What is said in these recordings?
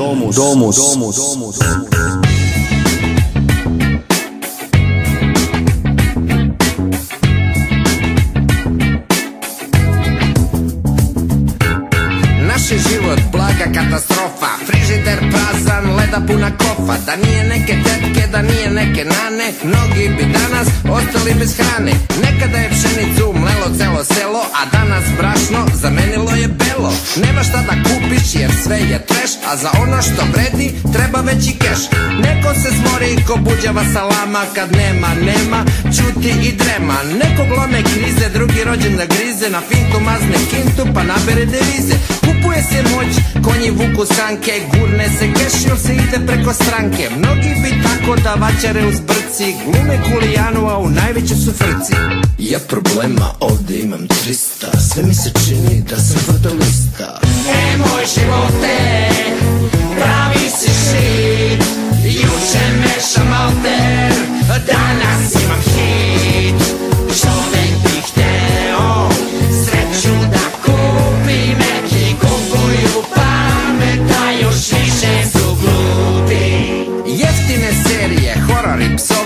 Domus. Domus. Domus. Domus. Naš život blaga katastrofa Frižider prazan, leda puna kofa Da nije neke tetke, da nije neke nane Mnogi bi danas ostali bez hrane Nekada je pšenicu cijelo, celo selo A danas brašno zamenilo je belo Nema šta da kupiš jer sve je treš A za ono što vredi treba veći keš Neko se zmori ko buđava salama Kad nema, nema, čuti i drema Neko glome krize, drugi rođen da grize Na fintu mazne kintu pa nabere devize kupuje se moć, konji vuku sanke, gurne se kešijom se ide preko stranke. Mnogi bi tako da vačare uz brci, glume kulijanu, a u najvećoj su frci. Ja problema ovde imam 300, sve mi se čini da sam fatalista. E moj živote, pravi si šit, juče mešam alter, danas imam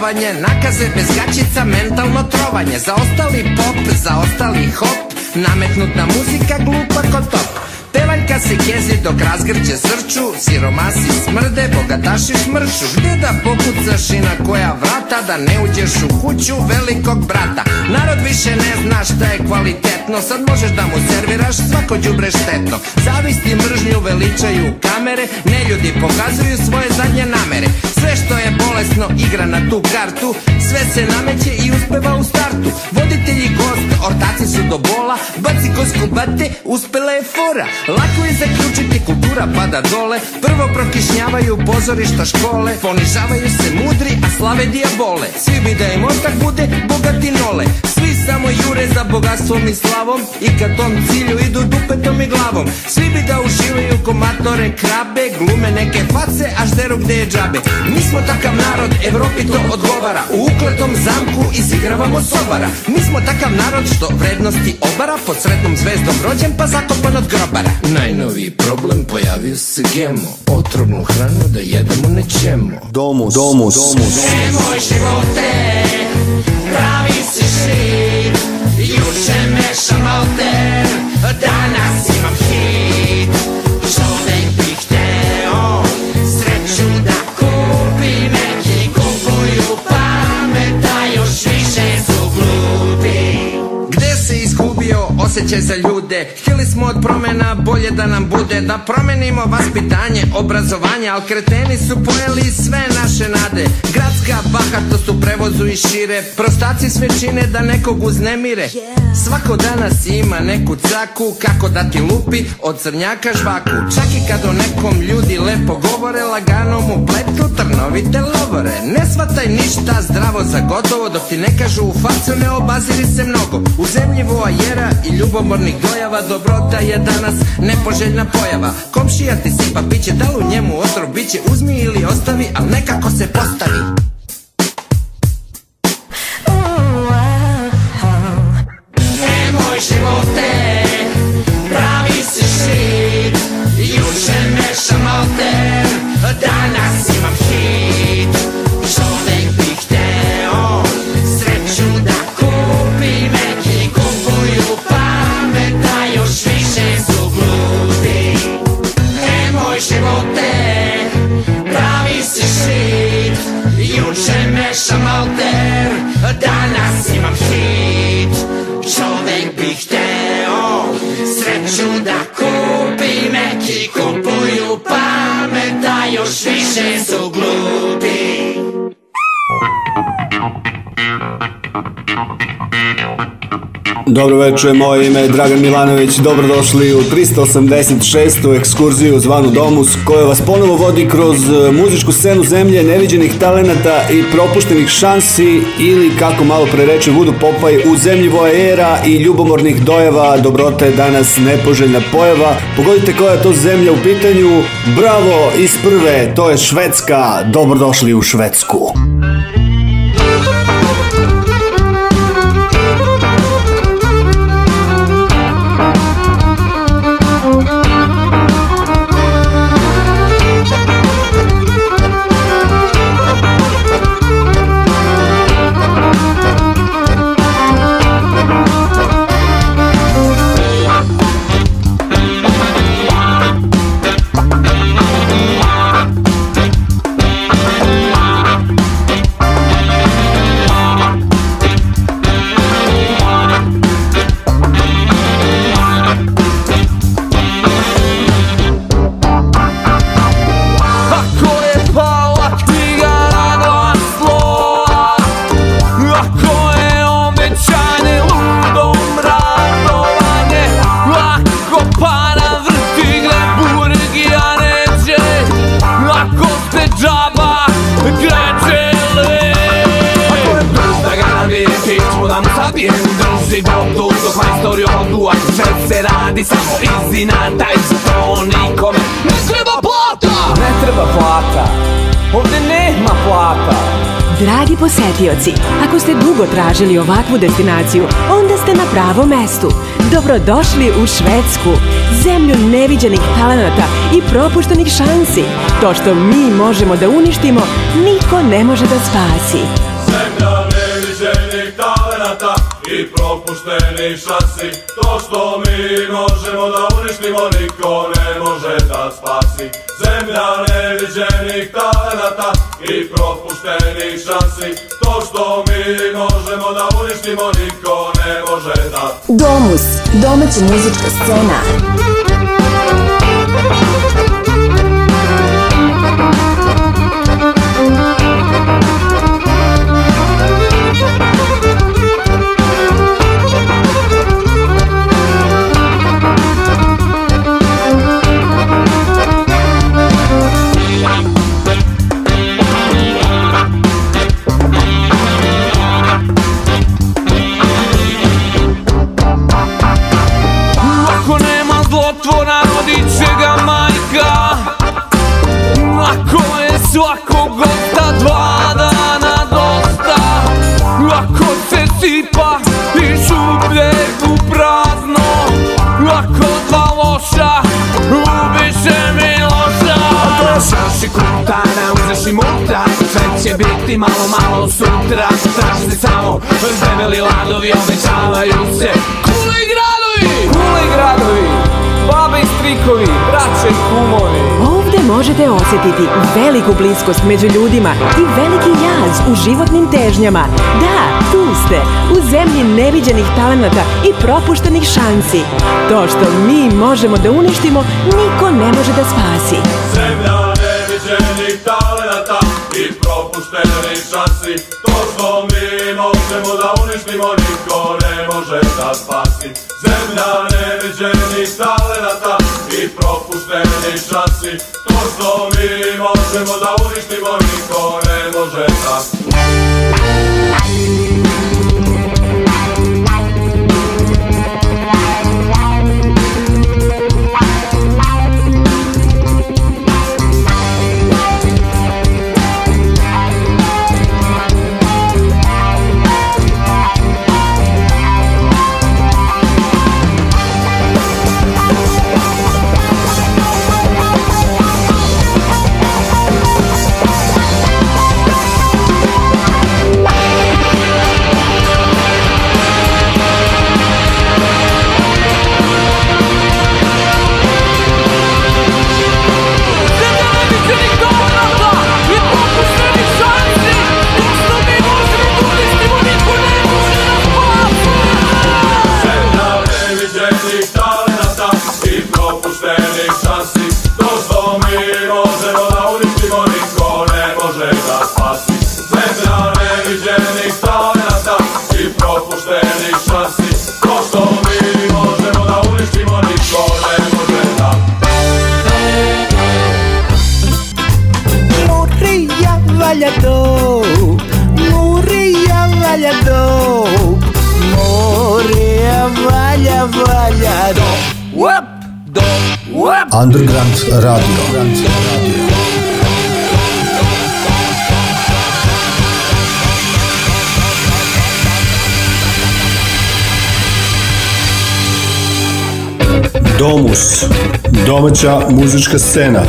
псовање Наказе без гачица, ментално тровање Заостали поп, за заостали хоп на музика глупа ко топ Školjka se kezi dok razgrće srču Siromasi smrde, bogataši šmršu Gde da pokucaš i na koja vrata Da ne uđeš u kuću velikog brata Narod više ne zna šta je kvalitetno Sad možeš da mu serviraš svako đubre štetno Zavisti mržnju veličaju kamere Ne ljudi pokazuju svoje zadnje namere Sve što je bolesno igra na tu kartu Sve se nameće i uspeva u startu Voditelji gost, ortaci su do bola Baci kosku bate, uspela je fora Lako je zaključiti kultura pada dole Prvo prokišnjavaju pozorišta škole Ponižavaju se mudri, a slave diabole Svi bi da im ostak bude bogati nole Svi samo jure za bogatstvom i slavom I kad tom cilju idu dupetom i glavom Svi bi da uživaju komatore krabe Glume neke face, a žderu gde je džabe Mi smo takav narod, Evropi to odgovara U ukletom zamku izigravamo sobara Mi smo takav narod što vrednosti obara Pod sretnom zvezdom rođen pa zakopan od grobara Najnoviji problem pojavio se gemo Otrovnu hranu da jedemo nećemo Domus, domus, domus Nemoj živote, pravi si šit Juče mešam alter, danas imam hit Čovek bi hteo, sreću da kupi Neki kupuju pamet, a još više su glupi Gde se izgubio, osjećaj za ljude Htio da nam bude Da promenimo vaspitanje, obrazovanje Al kreteni su pojeli sve naše nade Gradska bahatost u prevozu i šire Prostaci sve čine da nekog uznemire yeah. Svako danas ima neku caku Kako da ti lupi od crnjaka žvaku Čak i kad o nekom ljudi lepo govore Lagano mu pletu trnovite lovore Ne shvataj ništa zdravo za gotovo Dok ti ne kažu u facu ne obaziri se mnogo U zemlji voajera i ljubomornih dojava Dobrota je danas nepoželjna pojava Komšija ti sipa piće Da li u njemu otrov biće Uzmi ili ostavi, al nekako se postavi Kažu da kupi neki kupuju pamet, a da još više su glupi. Dobro večer, moje ime je Dragan Milanović, dobrodošli u 386. ekskurziju zvanu Domus, koja vas ponovo vodi kroz e, muzičku scenu zemlje neviđenih talenata i propuštenih šansi ili, kako malo pre reče Vudu Popaj, u zemlji vojera i ljubomornih dojeva dobrota je danas nepoželjna pojava. Pogodite koja je to zemlja u pitanju, bravo iz prve, to je Švedska, dobrodošli u Švedsku. pratioci. Ako ste dugo tražili ovakvu destinaciju, onda ste na pravom mestu. Dobrodošli u Švedsku, zemlju neviđenih talenata i propuštenih šansi. To što mi možemo da uništimo, niko ne može da spasi vrata i propušteni šansi To što mi možemo da uništimo niko ne može da spasi Zemlja neviđenih talenata i propušteni šansi To što mi možemo da uništimo niko ne može da Domus, domaća muzička scena svakog gosta dva dana dosta Ako se sipa i šupljeg u prazno Ako dva loša ubiše mi loša Potrošaš i kutana, uzeš i muta Sve će biti malo malo sutra Strašni samo debeli ladovi obećavaju se Kuli gradovi! Kuli gradovi! krikovi, braće i kumovi. Ovde možete osetiti veliku bliskost među ljudima i veliki jaz u životnim težnjama. Da, tu ste, u zemlji neviđenih talenata i propuštenih šansi. To što mi možemo da uništimo, niko ne može da spasi. Zemlja neviđenih talenata i propuštenih šansi. To što mi možemo da uništimo, niko ne može da spasi. Zemlja neviđenih talenata propušteni časi To što mi možemo da uništimo niko ne može nas da valjado Uop, do, uop Underground Radio Domus, domaća muzička scena,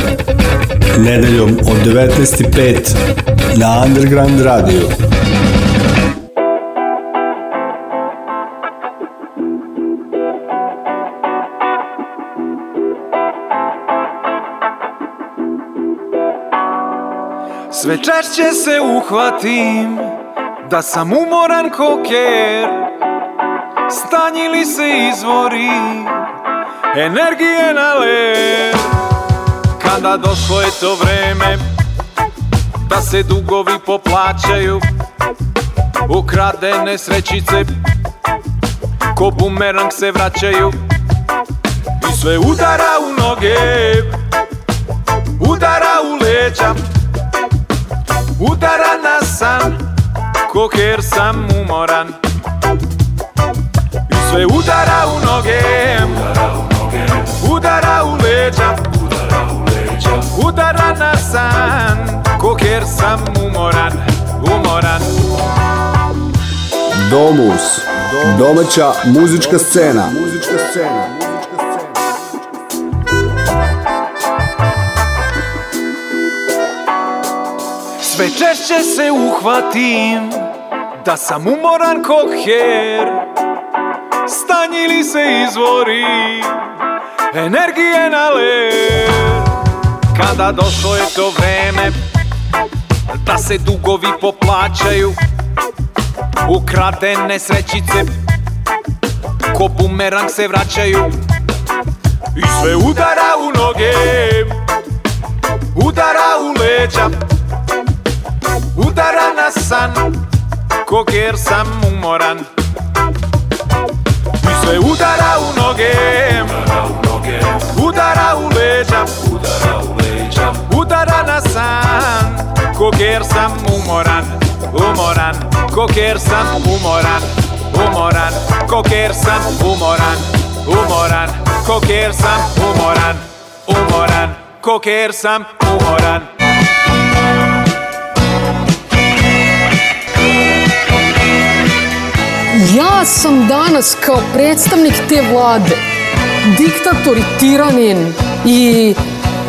nedeljom od 19.05 na Underground Radio. Sve češće se uhvatim Da sam umoran koker Stanjili se izvori Energije na ler Kada došlo je to vreme Da se dugovi poplaćaju Ukradene srećice Ko bumerang se vraćaju I sve udara u noge Udara u leđa Udaran na san Ko sam umoran I sve udara u noge Udara u leđa Udara na san Ko sam umoran Umoran Domus Domaća muzička scena Muzička scena Sve češće se uhvatim Da sam umoran kog her Stanjili se izvori Energije na ler Kada došlo je to vreme Da se dugovi poplaćaju Ukradene srećice Ko bumerang se vraćaju I sve udara u noge Udara u leđa utaran asan koker samung moran Bizue utara unoge utara uleja utara uleja utaran asan koker samung moran umoran koker samung moran umoran koker samung umoran umoran koker samung umoran umoran koker samung umoran, umoran, umoran. ja sam danas kao predstavnik te vlade diktator i tiranin i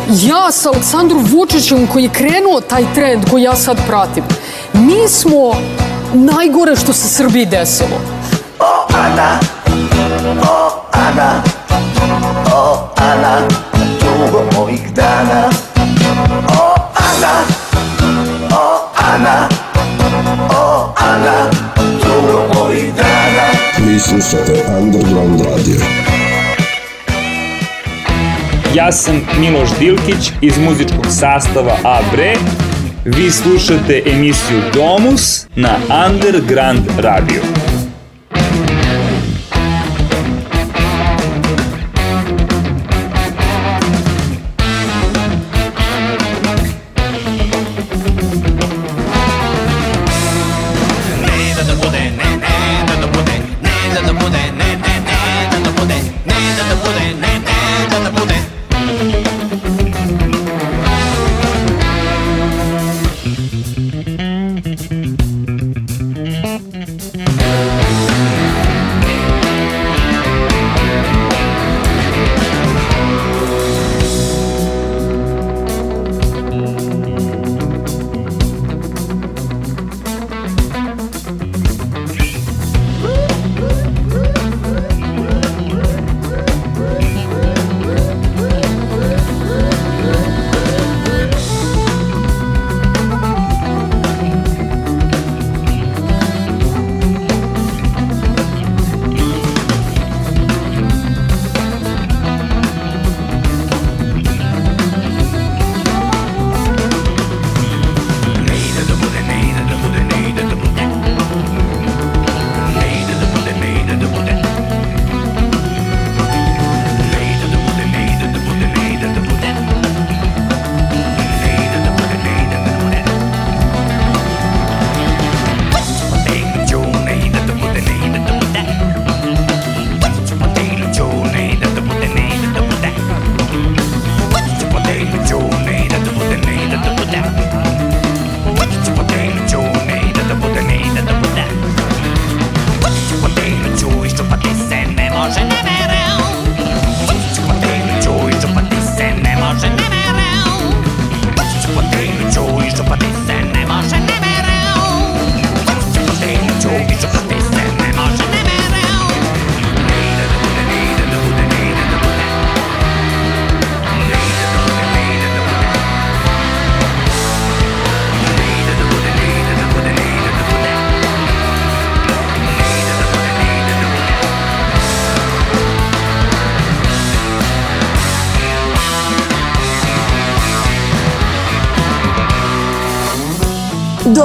ja sa Aleksandru Vučićem koji je krenuo taj trend koji ja sad pratim. Mi smo najgore što se Srbiji desilo. O Ana, o Ana, o Ana, dugo mojih dana. O Ana, o Ana, o Ana, dobro ovih dana Vi slušate Underground Radio Ja sam Miloš Dilkić iz muzičkog sastava Abre Vi slušate emisiju Domus na Underground Radio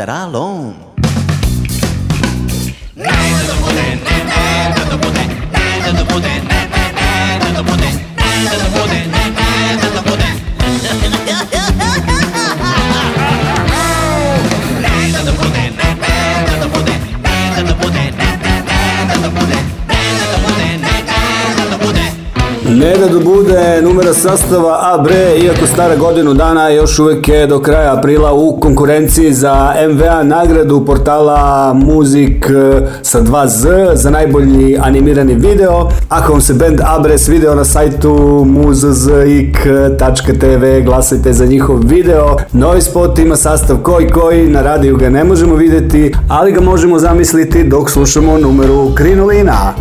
that are long. ovoga sastava, a bre, iako stara godinu dana, još uvek je do kraja aprila u konkurenciji za MVA nagradu portala Muzik e, sa 2Z za najbolji animirani video. Ako vam se band Abres video na sajtu muzzik.tv, glasajte za njihov video. Novi spot ima sastav koji koji, na radiju ga ne možemo videti, ali ga možemo zamisliti dok slušamo numeru Krinolina.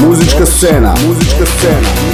Música cena. Música cena.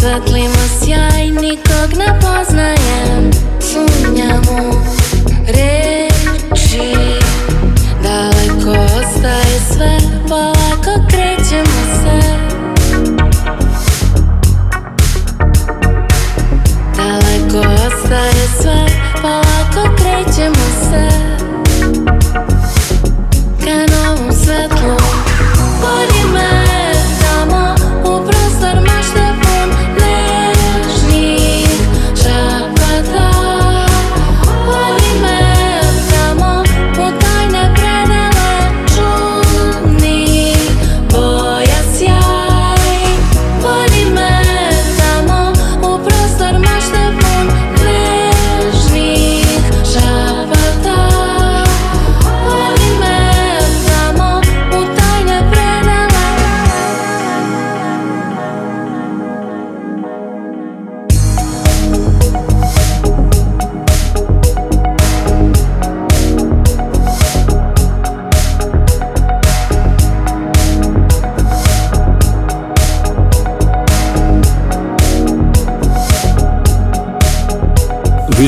Sve klima sjaj, nikog ne poznajem Sumnjam reči Daleko ostaje sve, polako krećemo se Daleko ostaje sve, polako krećemo se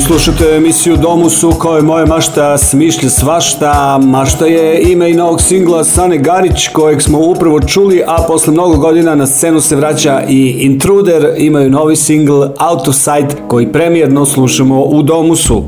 slušate emisiju Domus u kojoj moje mašta smišlja svašta. Mašta je ime i novog singla Sane Garić kojeg smo upravo čuli, a posle mnogo godina na scenu se vraća i Intruder. Imaju novi singl Out of Sight koji premijerno slušamo u Domusu.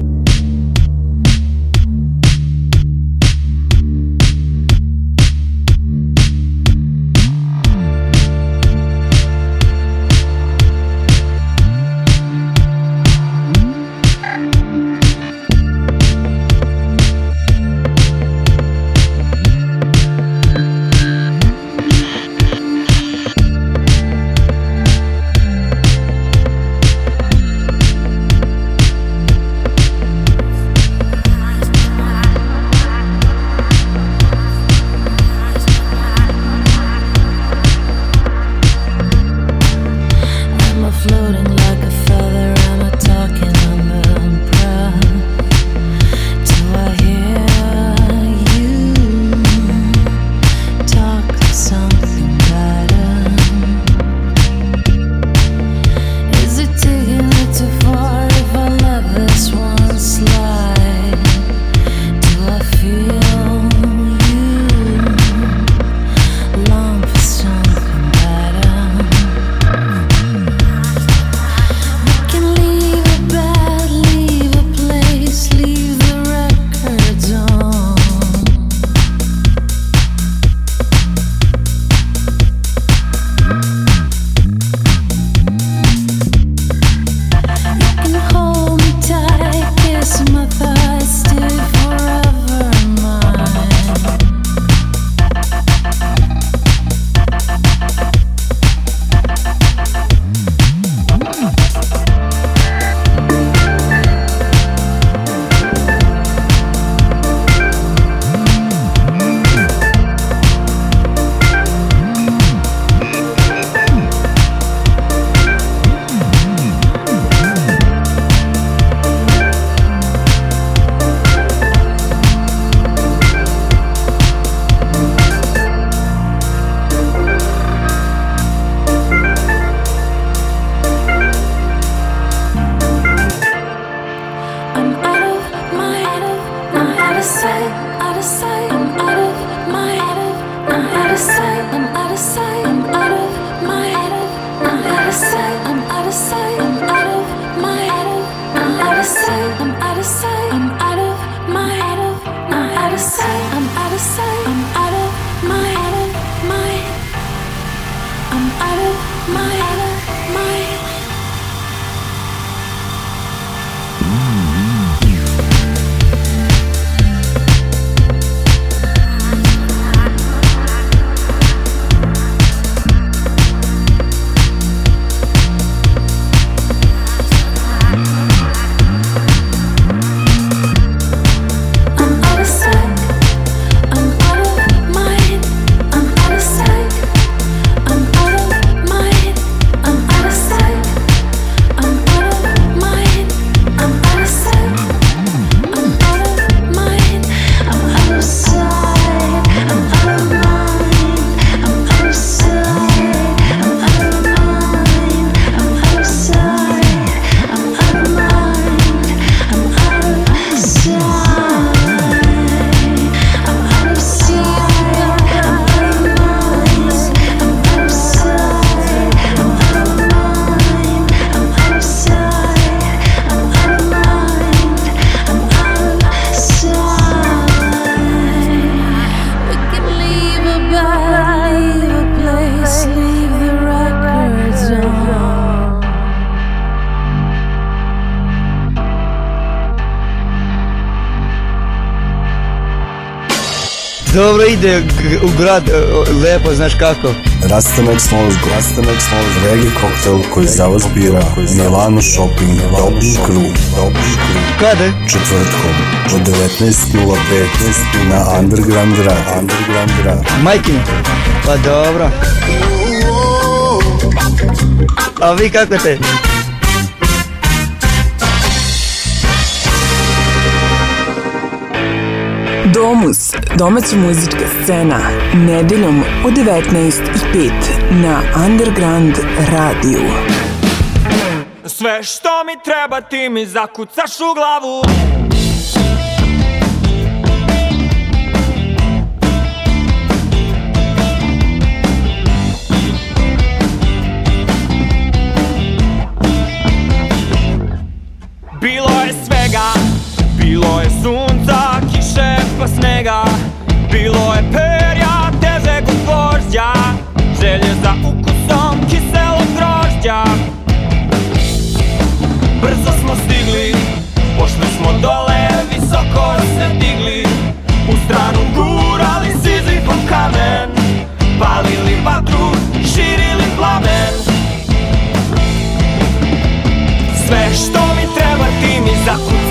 ovdje u grad e, lepo, znaš kako. Rastanak s mozgom, rastanak s mozgom, regi koktel koji zavazbira Milano Shopping, Dobin Crew, Dobin Crew. Kada? Četvrtkom, od 19.05 na Underground Rad, Underground Rad. Majkino, pa dobro. A vi kako te? Domus domaća muzička scena nedeljom u 19.05 na Underground radiju. Sve što mi treba ti mi zakucaš u glavu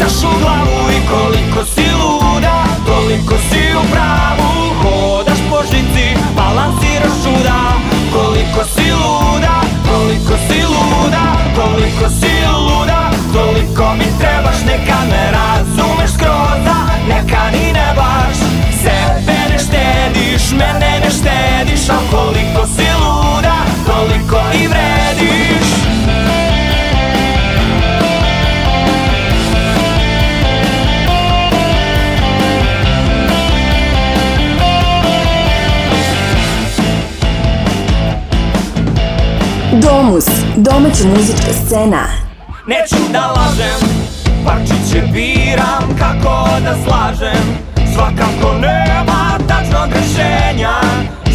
gutaš u glavu i koliko domaća muzička scena. Neću da lažem, parčiće biram kako da slažem. Svakako nema tačnog rešenja,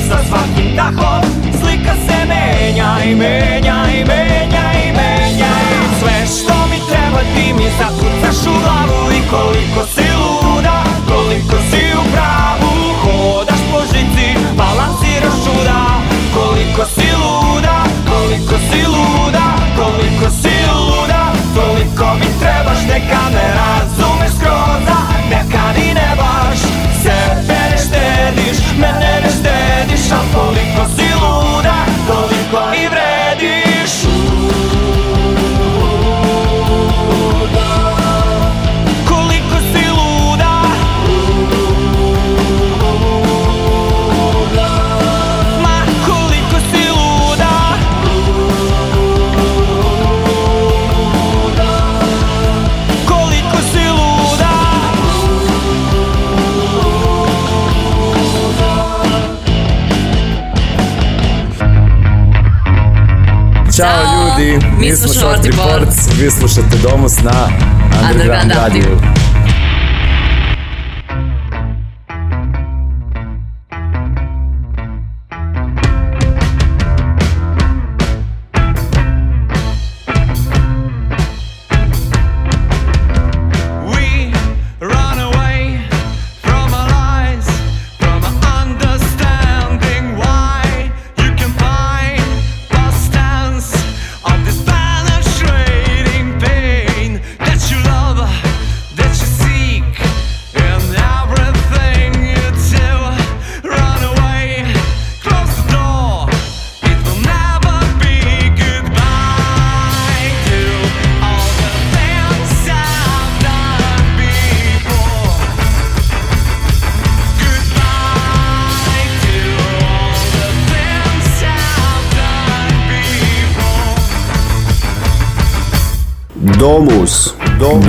sa svakim dahom slika se menja i menja i menja i menja. I sve što mi treba ti mi zakucaš u glavu i koliko si luda, koliko si u pravu. Hodaš po žici, balansiraš čuda, koliko si luda, Koliko si luda, koliko si luda Toliko mi trebaš, neka me razumeš skroza Neka ni ne baš, sebe ne štediš Mene ne štediš, a koliko si Ćao, ljudi, mi, mi smo Shorty Reports, vi slušate Domus na Underground, Underground Radio.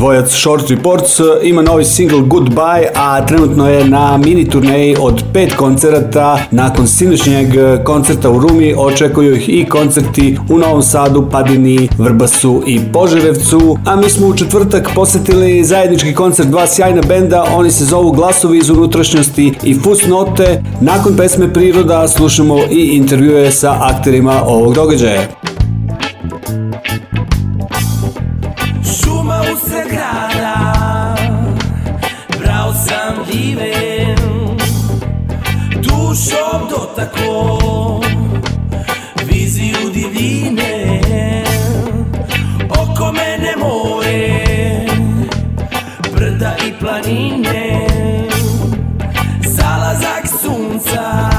Dvojac Short Reports e, ima novi single Goodbye, a trenutno je na mini turneji od pet koncerata. Nakon sinoćnjeg e, koncerta u Rumi očekuju ih i koncerti u Novom Sadu, Padini, Vrbasu i Požarevcu. A mi smo u četvrtak posetili zajednički koncert dva sjajna benda, oni se zovu Glasovi iz unutrašnjosti i Fus Note. Nakon pesme Priroda slušamo i intervjue sa akterima ovog događaja. podstaklo Viziju divine Oko mene more Brda i planine Zalazak sunca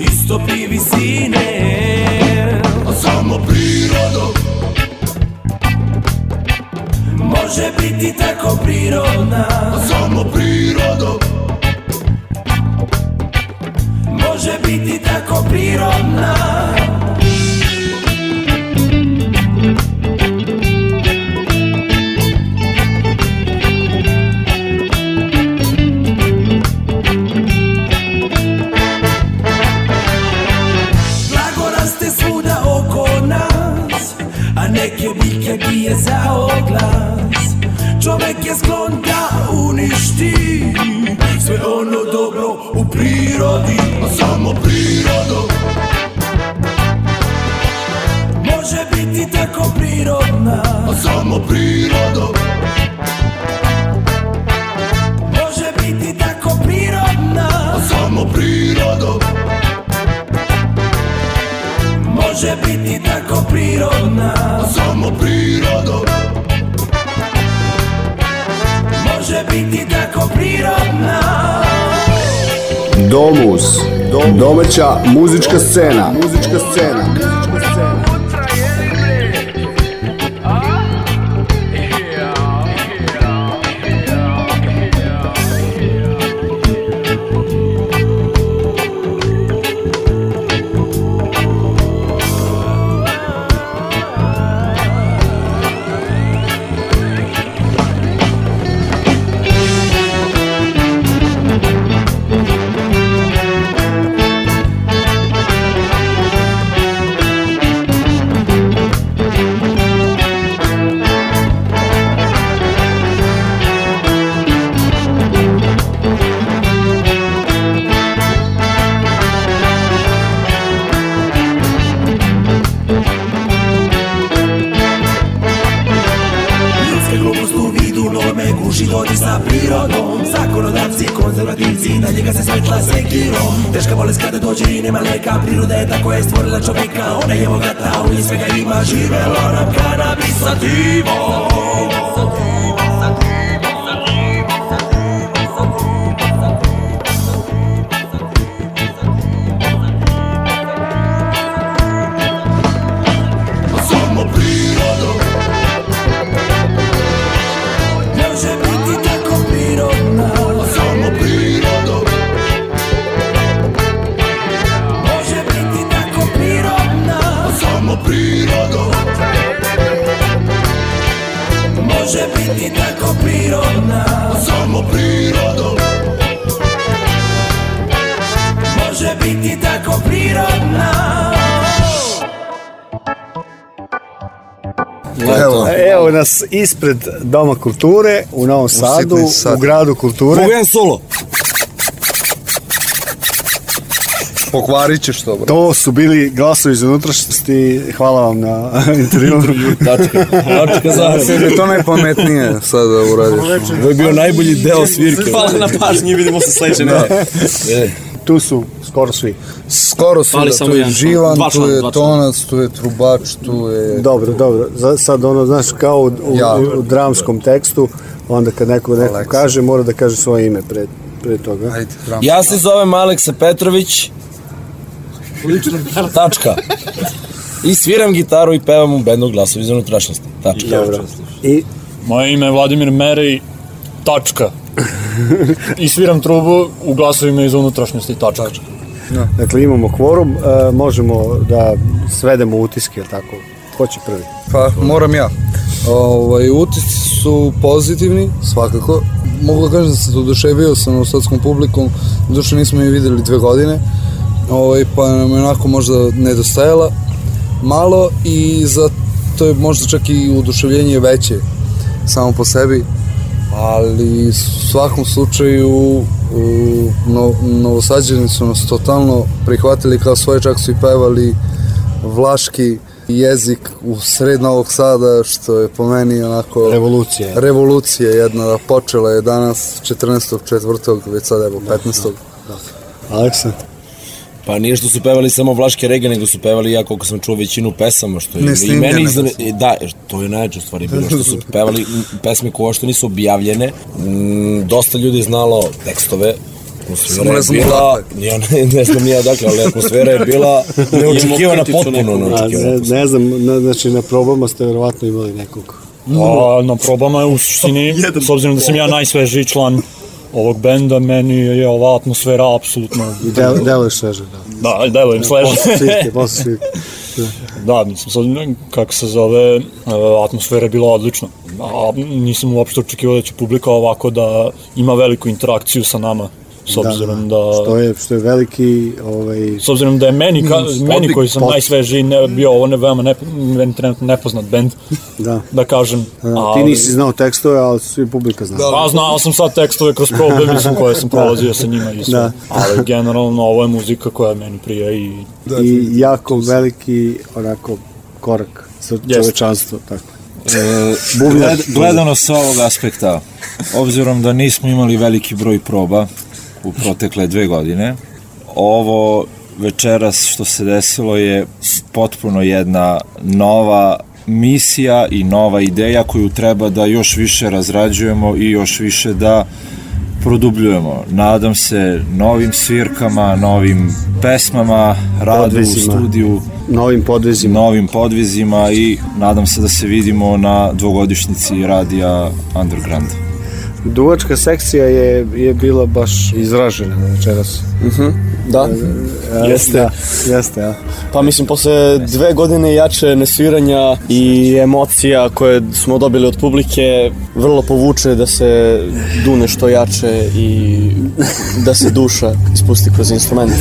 Istopni visine A samo priroda Može biti tako prirodna A samo priroda neke biljke bije za oglas Čovek je sklon da uništi sve ono u prirodi, a samo prirodo Može biti tako prirodna, a samo prirodo Može biti tako prirodna, a samo prirodo Može biti tako prirodna, a samo prirodo Može biti tako prirodna Domus. Domaća muzička scena. Muzička scena. nas ispred Doma kulture u Novom Sadu, sad. u gradu kulture. Mogu jedan solo? Pokvarit ćeš to, bro. To su bili glasovi iz unutrašnjosti. Hvala vam na intervju. tačka, tačka za da, To najpametnije sad da uradiš. To je bio najbolji deo svirke. Hvala na pažnji, vidimo se sledeće. Da. E. Tu su skoro svi skoro sve da, tu je Živan, član, tu je član. Tonac, tu je Trubač, tu je... Dobro, dobro, sad ono, znaš, kao u, u, ja, u dramskom tekstu, onda kad neko neko Aleksa. kaže, mora da kaže svoje ime pre, pre toga. Ajde, dramski. ja se zovem Aleksa Petrović, lično tačka. I sviram gitaru i pevam u bendu glasovi iz unutrašnjosti. Tačka. Dobro. I... Moje ime je Vladimir Merej, tačka. I sviram trubu u glasovima iz unutrašnjosti, tačka. tačka. No. Dakle, imamo kvorum, e, možemo da svedemo utiske, tako? Ko će prvi? Pa, moram ja. Ovaj, utisci su pozitivni, svakako. Mogu da kažem da se oduševio sam u srpskom publikom, duše nismo je videli dve godine, ovaj, pa nam je onako možda nedostajala malo i za to je možda čak i oduševljenje veće samo po sebi ali u svakom slučaju no, novosađeni su nas totalno prihvatili kao svoje, čak su i pevali vlaški jezik u sred Novog Sada, što je po meni onako... Revolucija. Revolucija jedna, da počela je danas 14. četvrtog, već sad evo 15. Da, da. Aleksa? Pa nije što su pevali samo vlaške rege, nego su pevali ja koliko sam čuo većinu pesama, što je i meni izdane, da, e, to je najjače stvari bilo, što su pevali pesme koje što nisu objavljene, mm, dosta ljudi znalo tekstove, atmosfera je bila, ja ne, ne znam nije odakle, ali atmosfera je bila neočekivana, potpuno neočekivana. Ne, ne znam, na, znači na probama ste verovatno imali nekog A, na probama je u suštini, s obzirom da sam ja najsvežiji član ovog benda, meni je ova atmosfera apsolutno... Del, deluje sveže, da. Da, delujem sveže. Posle svike, posle svike. da, mislim, sad, kako se zove, e, atmosfera je bila odlična. A, nisam uopšte očekivao da će publika ovako da ima veliku interakciju sa nama s obzirom da, da što je što je veliki ovaj s obzirom da je meni ka, spotnik, meni koji sam pot. najsvežiji ne, mm. bio ovo ne veoma ne, meni trenutno nepoznat bend da da kažem da, ali, ti nisi znao tekstove al svi publika zna da, pa znao sam sad tekstove kroz probe mislim koje sam da. prolazio da. sa njima i sve da. ali generalno ovo je muzika koja je meni prija i da, i jako veliki onako korak sa yes. čovečanstvo tako E, Bubnjar, gledano sa ovog aspekta, obzirom da nismo imali veliki broj proba, u protekle dve godine. Ovo večeras što se desilo je potpuno jedna nova misija i nova ideja koju treba da još više razrađujemo i još više da produbljujemo. Nadam se novim svirkama, novim pesmama, radu podvizima. u studiju, novim podvizima. novim podvizima i nadam se da se vidimo na dvogodišnjici radija Underground. Duvačka sekcija je, je bila baš izražena večeras. Uh mhm. -huh. Da, e, e jeste. Da, jeste, ja. Pa mislim, posle dve godine jače nesviranja i emocija koje smo dobili od publike, vrlo povuče da se dune što jače i da se duša ispusti kroz instrument.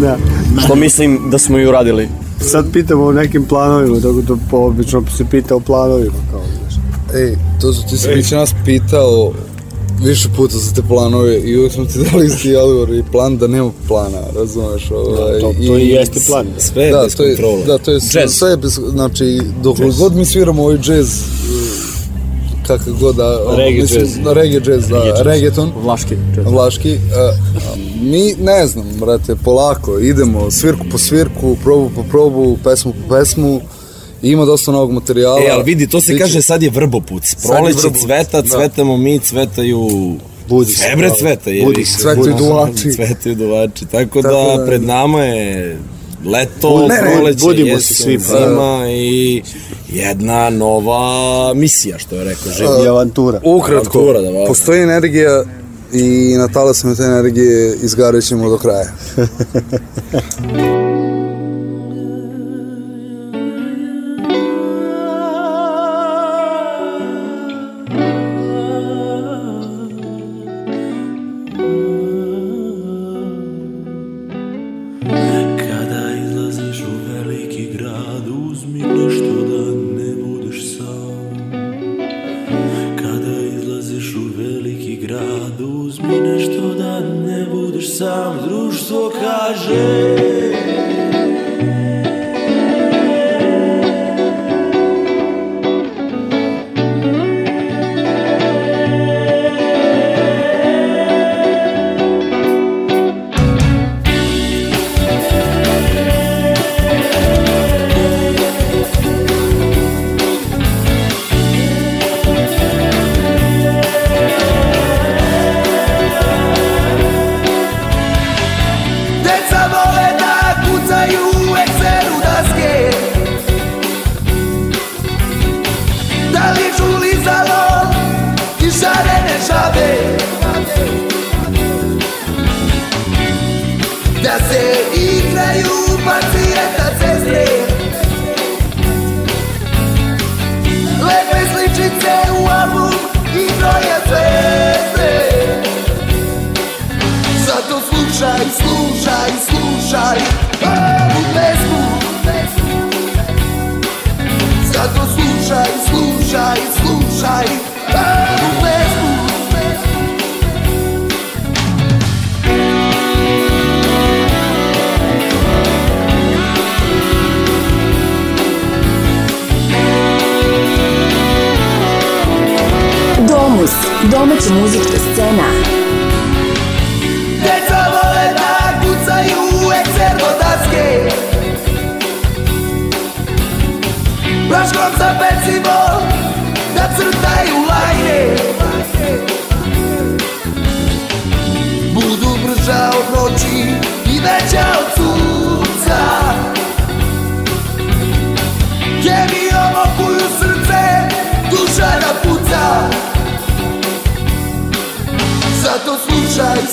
Da. Što mislim da smo i uradili. Sad pitamo o nekim planovima, tako da obično se pita o planovima. Kao, Ej, to su ti si nas pitao više puta za te planove i uvijek smo ti dali isti odgovor i plan da nema plana, razumeš? Da, ovaj, da, to, to i, i jeste plan. Sve da, bez to je, kontrole. Da, to je jazz. sve bez, znači, dok jazz. god mi sviramo ovaj jazz, kakav god da... reggae mislim, jazz. Da, reggae jazz, da, reggae reggaeton. Vlaški jazz. Vlaški. A, a, mi, ne znam, brate, polako, idemo svirku po svirku, probu po probu, pesmu po pesmu, Ima dosta novog materijala. E, ali vidi, to se Biće... kaže sad je vrbopuc. Proleće vrbopuc, cveta, da. cvetamo mi, cvetaju... Budi se. Ebre da. cveta, je. Budi se. Cvetaju duvači. Cvetaju duvači. Tako, Tako da, da, da, pred nama je leto, ne, ne, proleće, budimo se svi, pa da. zima i jedna nova misija, što je rekao Življa. I e, avantura. Ukratko, avantura, da, postoji energija i na talasima te energije izgarat ćemo do kraja.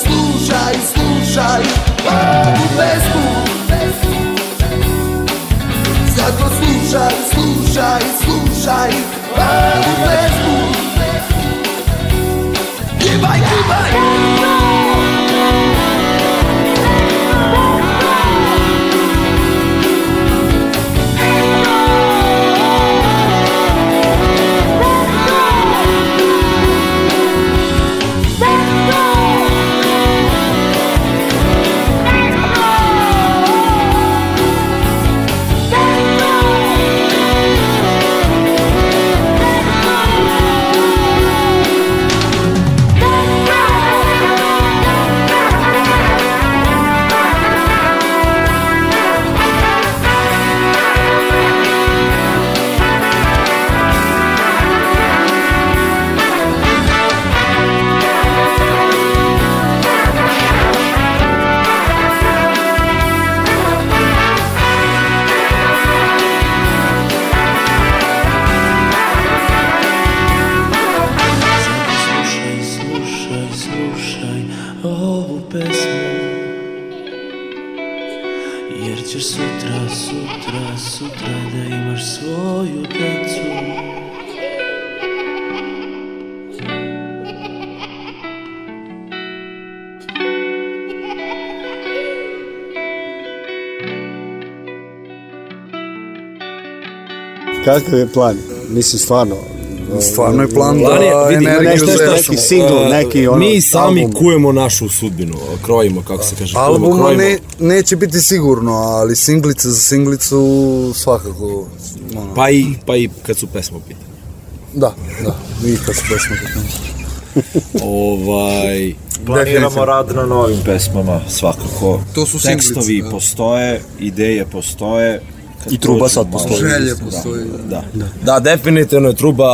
slušaj, slušaj Ovu pa pesmu Zato slušaj, slušaj, slušaj Ovu pa pesmu Gibaj, gibaj, gibaj kakav je plan? Mislim, stvarno, Stvarno je plan da energiju nešto, neki single, neki ono... Mi sami album. kujemo našu sudbinu, krojimo, kako se kaže, Albuma krojimo. Ne, neće biti sigurno, ali singlica za singlicu svakako... Ono. Pa, i, pa i kad su pesme pita. pitanju. Da, da, i kad su pesme u pitanju. ovaj... Planiramo rad na novim pesmama, svakako. To su Tekstovi singlice, da. postoje, ideje postoje, I truba sad postoji. Želje postoji. Da, da. da definitivno je truba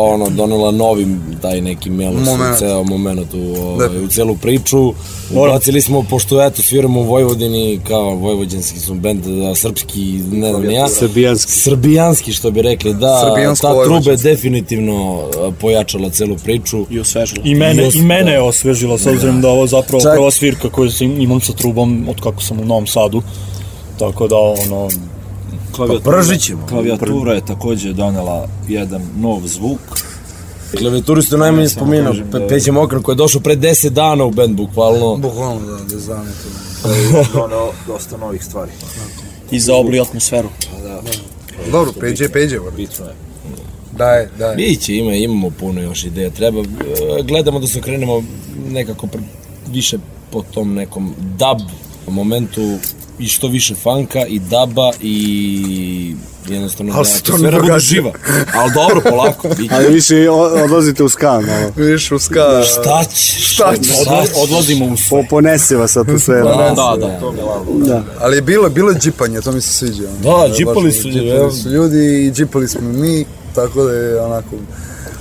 ono, donela novi taj neki melos u ceo moment u, ovaj, u celu priču. Ubacili smo, pošto eto sviramo u Vojvodini, kao vojvođanski smo bend, da, srpski, ne znam ja. Srbijanski. Srbijanski, što bi rekli, da. ta truba je definitivno pojačala celu priču. I osvežila. I mene, i, os, i mene je osvežila, s obzirom da, da ovo zapravo Čak. prva svirka koju imam sa trubom od kako sam u Novom Sadu. Tako da, ono, Klavijatura, pa ćemo. Klavijatura je takođe donela jedan nov zvuk. Klavijaturu ste najmanje spominao, da... Peđe Mokran koji je došao pre 10 dana u band, bukvalno. Bukvalno, da, da znam je to. Doneo dosta novih stvari. I za obli atmosferu. Pa da. da. Dobro, Peđe je Peđe. Bitno je. Da je, da je. Biće, ima, imamo puno još ideja. Treba, e, gledamo da se krenemo nekako pre, više po tom nekom dub momentu i što više fanka i daba i jednostavno ali da to sfera bude živa. Ali dobro, polako. Biće. Ali više odlazite u ska. No. Više u ska. Da, šta će? Šta će? Odla, odlazimo u sve. Po, ponese vas atmosfera. Da, da, da, to mi da. da. Ali je bilo, bilo džipanje, to mi se sviđa. Da, džipali su, džipali su ljudi i džipali smo mi, tako da je onako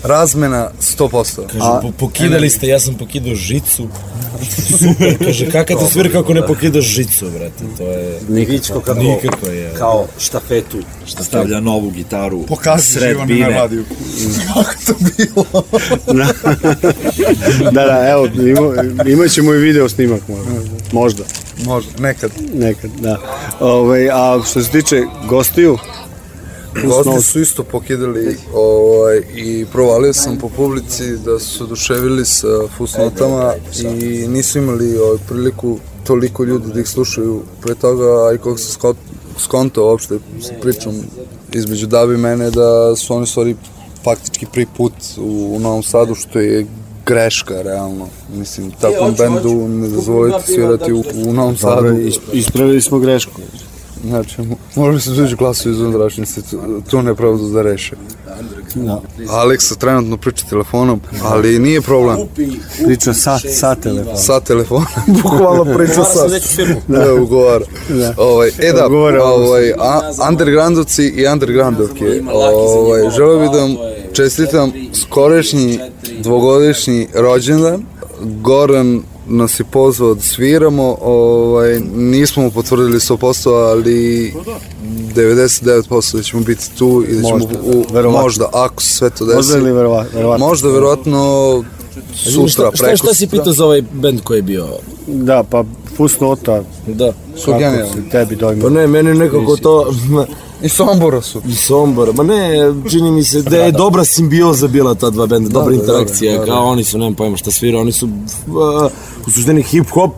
Razmena 100%. Kaže, A, po, pokidali ste, ja sam pokidao žicu. Super, kaže, kakva te svir kako ne pokidaš žicu, brate, to je... Nikako, kako, nikako je. Kao štafetu, šta stavlja novu gitaru. Pokaži sred bine. na radiju. Mm. Kako to bilo? Da, da, da, evo, ima, imat ćemo i video snimak, možda. Mm. Možda. Možda, nekad. Nekad, da. Ove, ovaj, a što se tiče gostiju, Gosti su isto pokidali ovaj, i provalio sam po publici da su se oduševili sa fusnotama i nisu imali ovaj, priliku toliko ljudi da ih slušaju pre toga, a i kako se skonto uopšte pričam između Dabi i mene da su oni stvari faktički prvi put u, u Novom Sadu što je greška, realno. Mislim, e, takvom bendu ne dozvolite svirati u, u da- Novom Sadu. ispravili smo grešku. Znači, može se dođu klasu iz unutrašnjosti, tu pravdu da reše. Da. Aleksa trenutno priča telefonom, ali nije problem. Priča sa, sa telefonom. Sa telefonom, bukvalno priča sa. Da, ugovara. Da. Ovaj, e da, ovaj, a, undergroundovci i undergroundovke. Ovaj, želeo bih da vam čestitam skorešnji dvogodišnji rođendan. Goran nas je pozvao da sviramo, ovaj, nismo mu potvrdili 100%, ali 99% da ćemo biti tu i da ćemo možda, u, verovatno. možda ako se sve to desi. Možda ili verovatno? Možda verovatno sutra, šta, preko Šta si pitao za ovaj bend koji je bio? Da, pa Fusnota. Da. Kako genijalno. tebi dojmo? Pa ne, meni nekako to... I Sombora su. I Sombora, ma ne, čini mi se da je da, da. dobra simbioza bila ta dva benda, da, dobra da, interakcija, da, da, kao oni su, nemam pojma šta svira, oni su uh, u suštini hip-hop,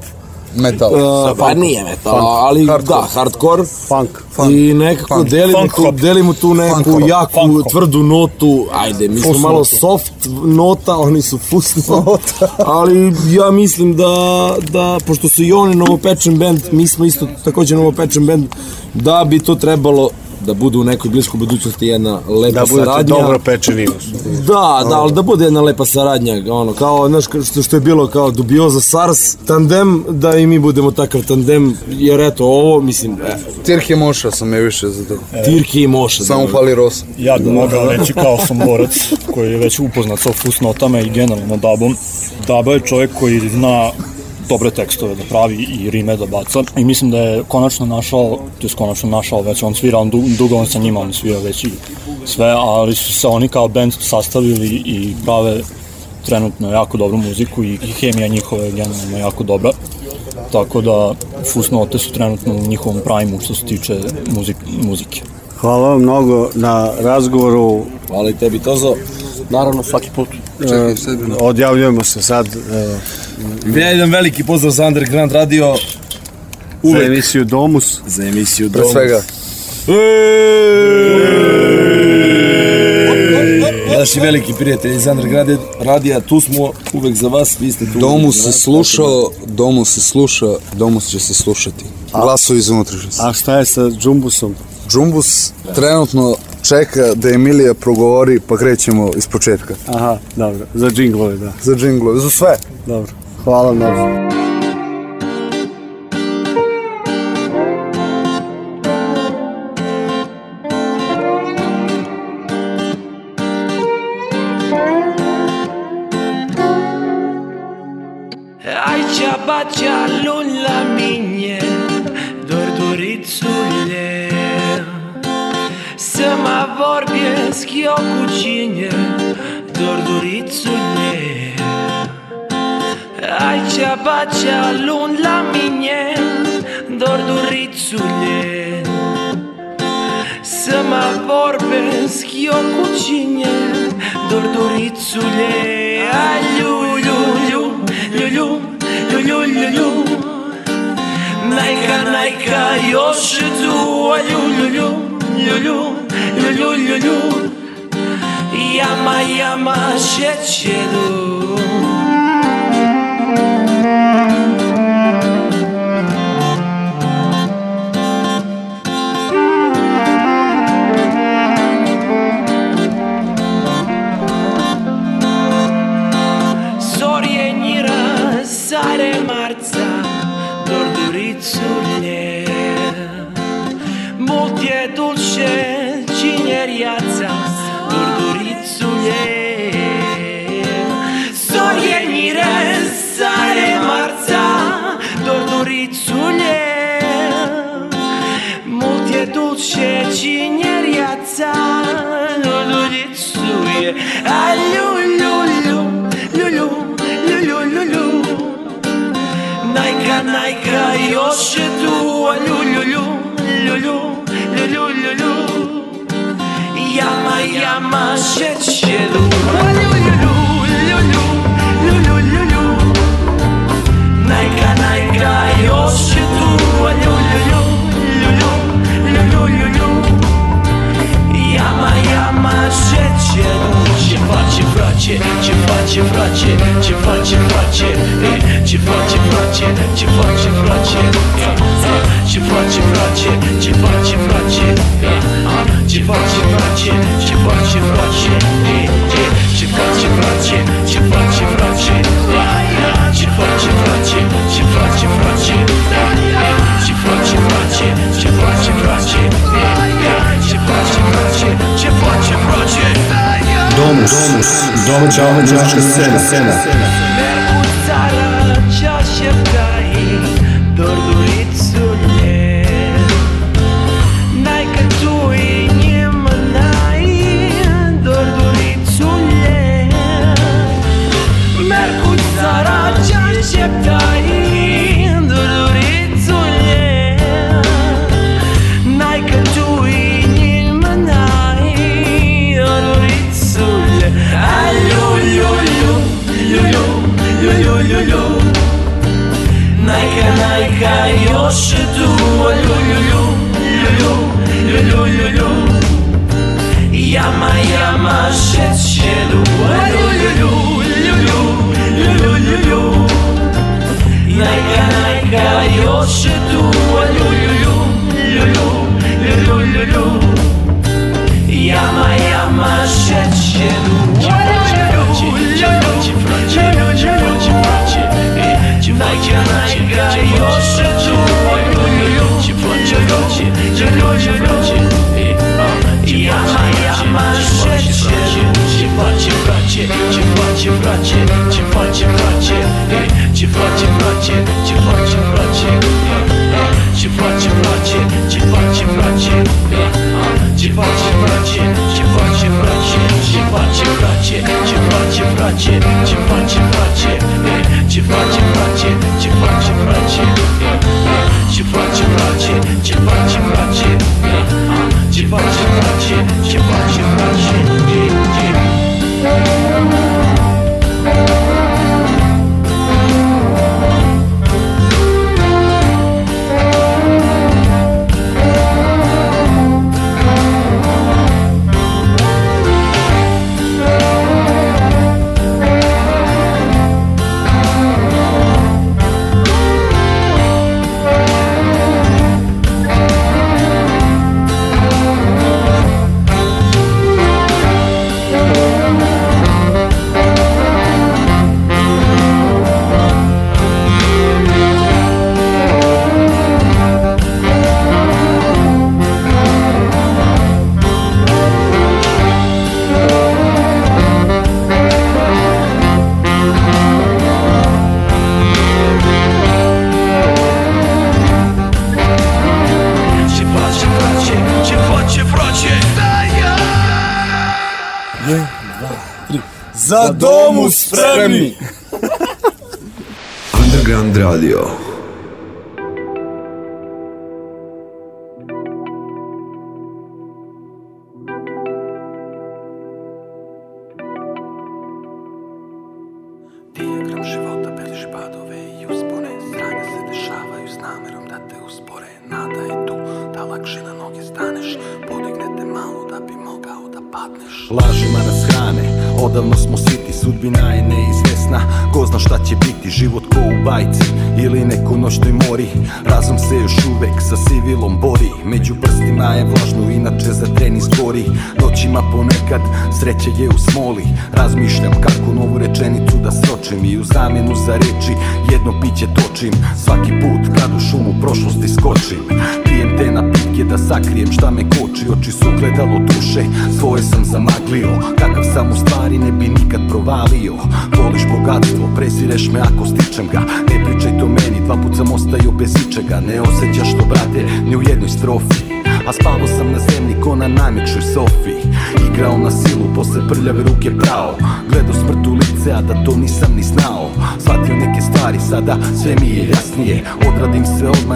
metal. Uh, pa nije metal, funk. ali hardcore. da, hardcore. Funk. funk. I nekako funk. delimo, funk tu, delimo tu neku funk jaku, funk tvrdu notu. Ajde, mi smo malo soft nota, oni su fus nota. ali ja mislim da, da pošto su i oni novopečen band, mi smo isto takođe novopečen band, da bi to trebalo da bude u nekoj bliskoj budućnosti jedna lepa saradnja. Da budete dobro pečeni. Da, da, ali da bude jedna lepa saradnja, ono, kao, znaš, što, što je bilo kao dubioza SARS, tandem, da i mi budemo takav tandem, jer eto, ovo, mislim... E. Tirke i Moša sam je više za to. E, Tirke i Moša. Samo fali Rosa. Ja bih mogao reći kao sam borac, koji je već upoznat sa fusnotama i generalno dabom. Daba je čovjek koji zna dobre tekstove da pravi i rime da baca i mislim da je konačno našao, to konačno našao, već on svira, on dugo on sa njima, on svira već i sve, ali su se oni kao band sastavili i prave trenutno jako dobru muziku i hemija njihova je generalno jako dobra tako da Fusnote su trenutno u njihovom primu što se tiče muzik, muzike. Hvala vam mnogo na razgovoru. Hvala i tebi, Tozo. Naravno, svaki put. E, Čekaj, e, odjavljujemo se sad. E, ja jedan veliki pozdrav za Underground Radio. Uvek. Za emisiju Domus. Za emisiju Domus. Pre svega. Naši veliki prijatelji iz Underground Radija, tu smo uvek za vas, vi ste tu. Domus se slušao, da- Domus se sluša, Domus će se slušati. Glasovi iz unutrašnjosti. A šta je sa Džumbusom? Džumbus trenutno čeka da Emilija progovori, pa krećemo iz početka. Aha, dobro, za džinglove, da. Za džinglove, za sve. Dobro, hvala mnogo.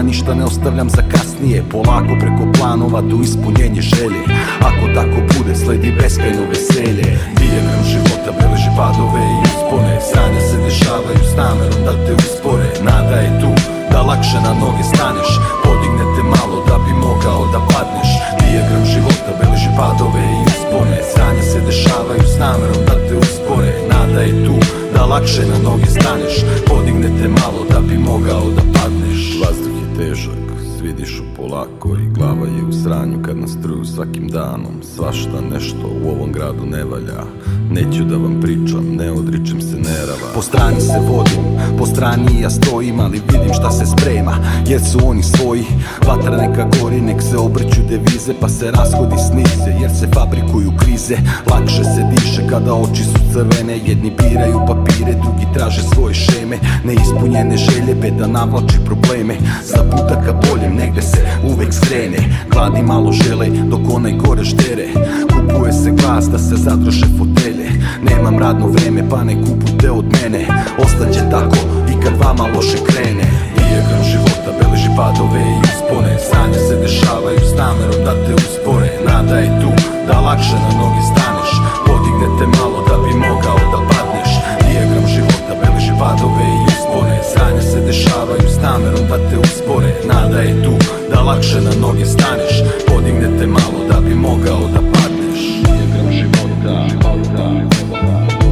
planima Ništa ne ostavljam za kasnije Polako preko planova do ispunjenje želje Ako tako bude sledi beskrajno veselje Dijegram života beleži padove i uspone Sanja se dešavaju s namerom da te uspore Nada je tu da lakše na noge staneš Podigne te malo da bi mogao da padneš Dijagram života beleži padove i uspone Sranja se dešavaju s namerom da te uspore Nada je tu da lakše na noge staneš Podigne te malo da bi mogao da padneš težak, svi dišu polako i glava je u sranju kad nas truju svakim danom Svašta nešto u ovom gradu ne valja Neću da vam pričam, ne odričem se nerava Po strani se vodim, po strani ja stojim Ali vidim šta se sprema, jer su oni svoji Vatra neka gori, nek se obrću devize Pa se rashodi snize, jer se fabrikuju krize Lakše se diše kada oči su crvene Jedni biraju papire, drugi traže svoje šeme Neispunjene želje, beda navlači probleme Za puta ka boljem, negde se uvek skrene Gladni malo žele, dok onaj gore štere Kupuje se glas da se zadrže fotelje Nemam radno vreme pa ne kupujte od mene Ostaće tako i kad vama loše krene Dijagram života beleži padove i uspone Sanje se dešavaju s namerom da te uspore Nada je tu da lakše na noge staneš Podignete malo da bi mogao da padneš Dijagram života beleži padove i uspone Sanje se dešavaju s namerom da te uspore Nada je tu da lakše na noge staneš Podignete malo da bi mogao da padneš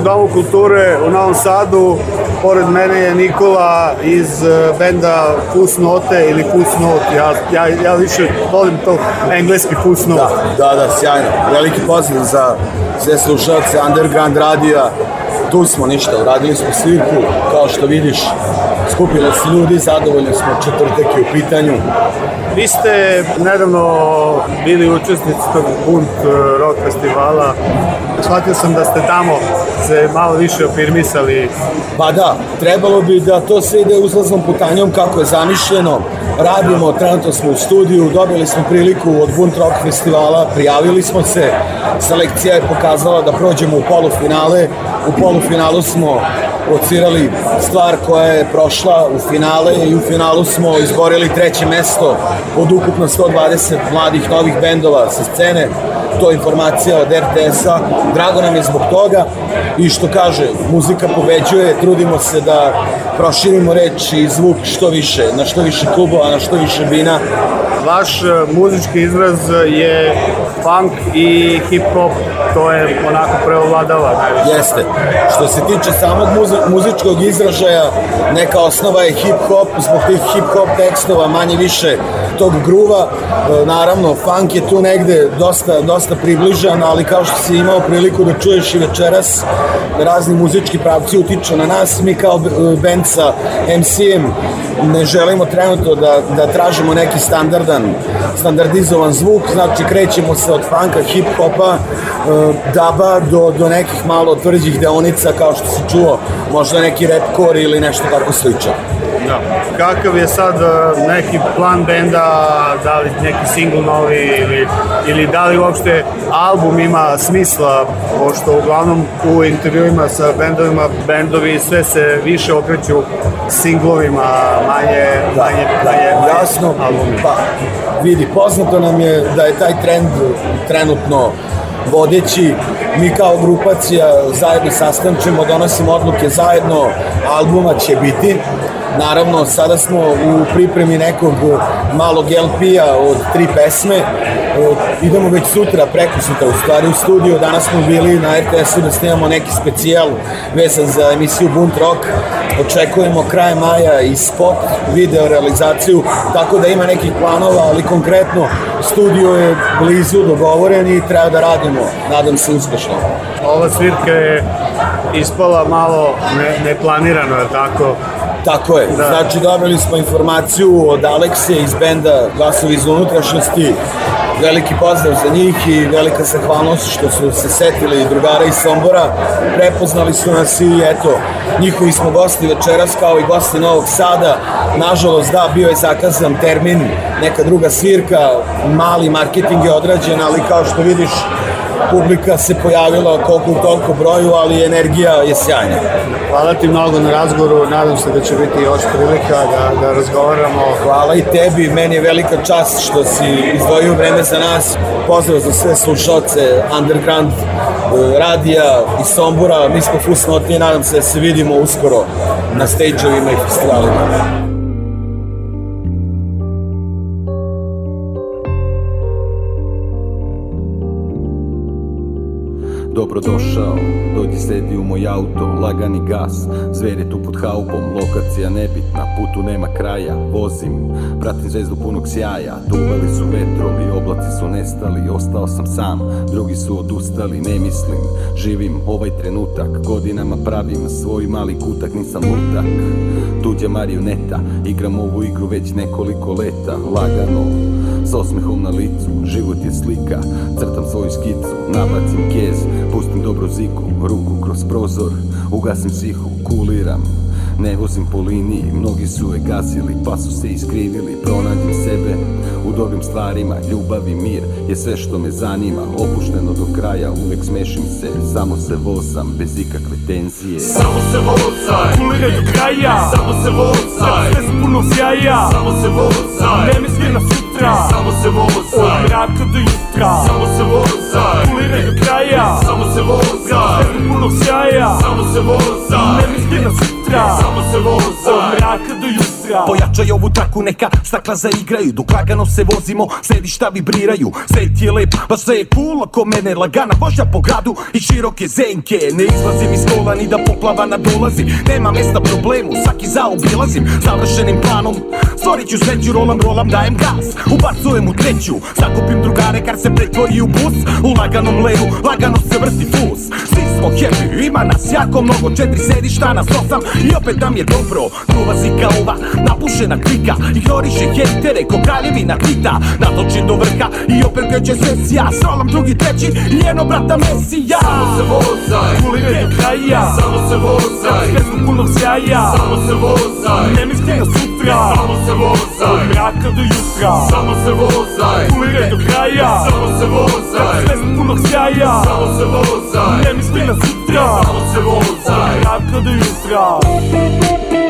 u Domu kulture u Novom Sadu. Pored mene je Nikola iz e, benda Note ili Fusnot. Ja, ja, ja više volim to engleski Note. Da, da, da, sjajno. Veliki pozdrav za sve slušalce Underground radija. Tu smo ništa, uradili smo sliku, kao što vidiš, skupili se ljudi, zadovoljni smo, četvrtak u pitanju. Vi ste nedavno bili učesnici tog Bunt e, rock festivala. Shvatio sam da ste tamo se malo više opirmisali. Pa da, trebalo bi da to sve ide uzlaznom putanjom kako je zamišljeno. Radimo, trenutno smo u studiju, dobili smo priliku od Bunt Rock festivala, prijavili smo se, selekcija je pokazala da prođemo u polufinale, u polufinalu smo locirali stvar koja je prošla u finale i u finalu smo izborili treće mesto od ukupno 120 mladih novih bendova sa scene to informacija od RTS-a, drago nam je zbog toga i što kaže, muzika pobeđuje, trudimo se da proširimo reč i zvuk što više, na što više klubova, na što više vina. Vaš e, muzički izraz e, je funk i hip-hop to je onako preovladava najviše. Jeste. Što se tiče samog muzi muzičkog izražaja, neka osnova je hip-hop, zbog tih hip-hop tekstova manje više tog gruva. E, naravno, funk je tu negde dosta, dosta približan, ali kao što si imao priliku da čuješ i večeras, razni muzički pravci utiču na nas. Mi kao e, band sa MCM ne želimo trenutno da, da tražimo neki standardan, standardizovan zvuk, znači krećemo se od funka, hip-hopa, e, daba do, do nekih malo tvrđih deonica kao što si čuo, možda neki repkor ili nešto tako slično. Da. Kakav je sad e, neki plan benda, da li neki single novi ili, ili da li uopšte album ima smisla, pošto uglavnom u intervjuima sa bendovima, bendovi sve se više okreću singlovima, manje, da, manje, da, manje, manje jasno, albumi. Pa, vidi, poznato nam je da je taj trend trenutno vodeći, mi kao grupacija zajedno sastančemo, donosimo odluke zajedno, albuma će biti, Naravno, sada smo u pripremi nekog malog LP-a od tri pesme. Idemo već sutra, preko sutra u stvari u studiju. Danas smo bili na RTS-u da snimamo neki specijal vezan za emisiju Bunt Rock. Očekujemo kraj maja i spot, video realizaciju, tako da ima nekih planova, ali konkretno studio je blizu dogovoren i treba da radimo, nadam se uspešno. Ova svirka je ispala malo ne, neplanirano, je tako? Tako je. Da. Znači, dobili smo informaciju od Alekse iz benda Glasovi iz unutrašnjosti. Veliki pozdrav za njih i velika zahvalnost što su se setili drugara iz Sombora. Prepoznali su nas i eto, njihovi smo gosti večeras kao i gosti Novog Sada. Nažalost, da, bio je zakazan termin, neka druga svirka, mali marketing je odrađen, ali kao što vidiš, publika se pojavila koliko u toliko broju, ali energija je sjajna. Hvala ti mnogo na razgovoru, nadam se da će biti još prilika da, da razgovaramo. Hvala i tebi, meni je velika čast što si izdvojio vreme za nas. Pozdrav za sve slušalce Underground e, radija i Sombora, mi smo Fusnotni nadam se da se vidimo uskoro na stage-ovima i festivalima. dobrodošao Dođi sedi u moj auto, lagani gas Zver je tu pod haubom, lokacija nebitna Putu nema kraja, vozim Pratim zvezdu punog sjaja Duvali su vetrovi, oblaci su nestali Ostao sam sam, drugi su odustali Ne mislim, živim ovaj trenutak Godinama pravim svoj mali kutak Nisam lutak, tuđa marioneta Igram ovu igru već nekoliko leta Lagano, S osmehom na licu, život je slika Crtam svoju skicu, nabacim kez Pustim dobro ziku, ruku kroz prozor Ugasim sihu, kuliram ne vozim po liniji, mnogi su je gasili, pa su se iskrivili Pronađem sebe u dobrim stvarima, ljubav i mir je sve što me zanima Opušteno do kraja, uvek smešim se, samo se vozam, bez ikakve tenzije Samo se vozaj, uvek do kraja, samo se vozaj, sve su puno sjaja Samo se vozaj, ne misli na sve jutra Samo se voza Od mraka do jutra Samo se voza Kuliraj do kraja Samo se voza Sretan punog sjaja Samo se voza Ne misli na sutra Samo se voza Od mraka do jutra igra Pojačaj ovu traku, neka stakla zaigraju Dok lagano se vozimo, sedišta vibriraju Set je lep, baš sve je cool Ako mene lagana vožnja po gradu i široke zenke Ne izlazim iz kola ni da poplava nadolazi Nema mesta problemu, svaki zaobilazim Završenim planom, stvorit ću sreću Rolam, rolam, dajem gas, ubacujem u treću Zakupim drugare kar se pretvori u bus U laganom leju, lagano se vrti fus Svi smo happy, ima nas jako mnogo Četiri sedišta, nas osam i opet nam je dobro Truva kao ova, Napušena klika, ignoriše hejtere ko kraljevina klita Natočen do vrha i opet kreće sesija Srolam drugi, treći i jedno brata Mesija Samo se vozaj, kuline do kraja Samo se vozaj, svesku punog sjaja Samo se vozaj, ne misli na sutra Samo se vozaj, od mraka do jutra Samo se vozaj, kuline do kraja Samo se vozaj, svesku punog sjaja Samo se vozaj, ne misli na sutra Samo se vozaj, od mraka do jutra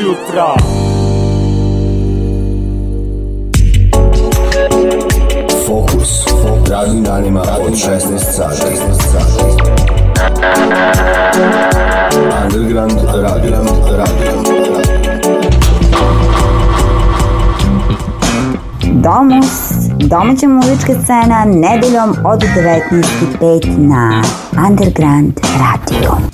jutra. Fokus. Fokus. Radnim danima od 16 sati. 16 sati. Underground Radio. Radio. Radio. Domus, domaća muzička scena, nedeljom od 19.05 na Underground Radio.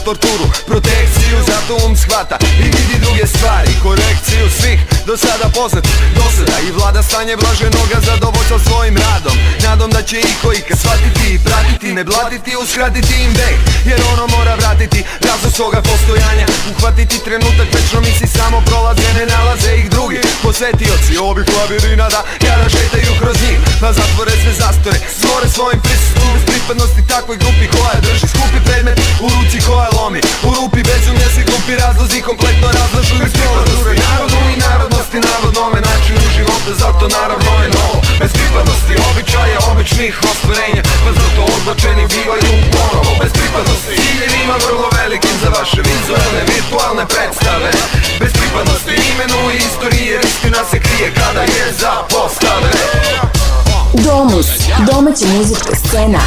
torturu, protekciju Zato um shvata i vidi druge stvari Korekciju svih do sada poznatih dosada I vlada stanje blaženoga zadovoljstva svojim radom nadom da će i koji kad shvatiti i pratiti Ne blatiti, uskratiti im vek Jer ono mora vratiti razum svoga postojanja Uhvatiti trenutak, večno misli samo prolaze Ne nalaze ih drugi posetioci ovih labirina Da kada šetaju kroz njih Pa zatvore sve zastore, stvore svojim prisustvom Bez pripadnosti takvoj grupi koja drži skupi predmet U ruci koja lomi, u rupi bezumne se glupi razlozi Kompletno razlažu iz pripadnosti narodu i narodno Čast i narod nome života Zato naravno je novo Bez pripadnosti običaja, običnih ostvarenja Pa zato odbačeni bivaju ponovo Bez pripadnosti ciljevima vrlo velikim Za vaše vizualne, virtualne predstave Bez pripadnosti imenu i istorije Istina se krije kada je zapostave Domus, domaća muzička scena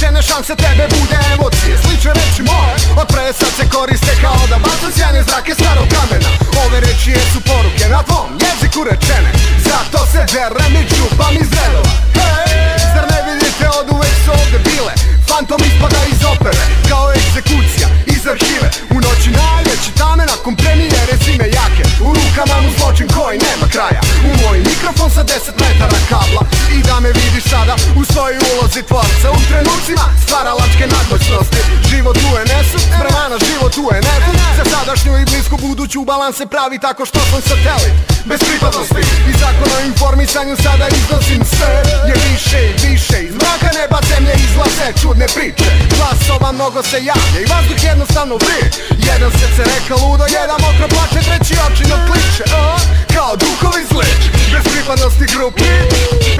Prebačene šanse tebe bude emocije Sliče reči moje Od pre sad se koriste kao da bacam sjajne zrake starog kamena Ove reči jesu poruke na tvom jeziku rečene Zato se derem i čupam iz redova Hej, zar ne vidite od uvek su ovde bile Fantom ispada iz opere Kao egzekucija iz arhive U noći najveći tame nakon premijere sine jake U rukama mu zločin koji nema kraja moj mikrofon sa 10 metara kabla I da me vidiš sada u svojoj ulozi tvorca U trenucima stvaralačke nadmoćnosti Život tu je nesu, prema život tu je nebu Za sadašnju i blisku buduću balans se pravi tako što sam satelit Bez pripadnosti i zakon o informisanju sada iznosim sve Je više i više iz mraka neba zemlje izlaze čudne priče Glasova mnogo se javlja i vazduh jednostavno vrije Jedan srce reka ludo, jedan mokro plače, treći očino kliče Kao duhovi zliče Bez pripadnosti grupi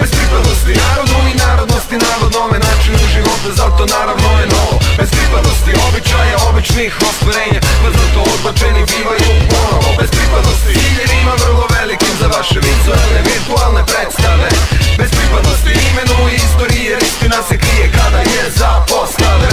Bez pripadnosti narodu i narodnosti Narodnome načinu života Zato naravno je novo Bez pripadnosti običaja, običnih ostvarenja Pa zato odbačeni bivaju ponovo Bez pripadnosti ciljevima vrlo velikim Za vaše vizualne, virtualne predstave Bez pripadnosti imenu i istorije Istina se krije kada je zapostave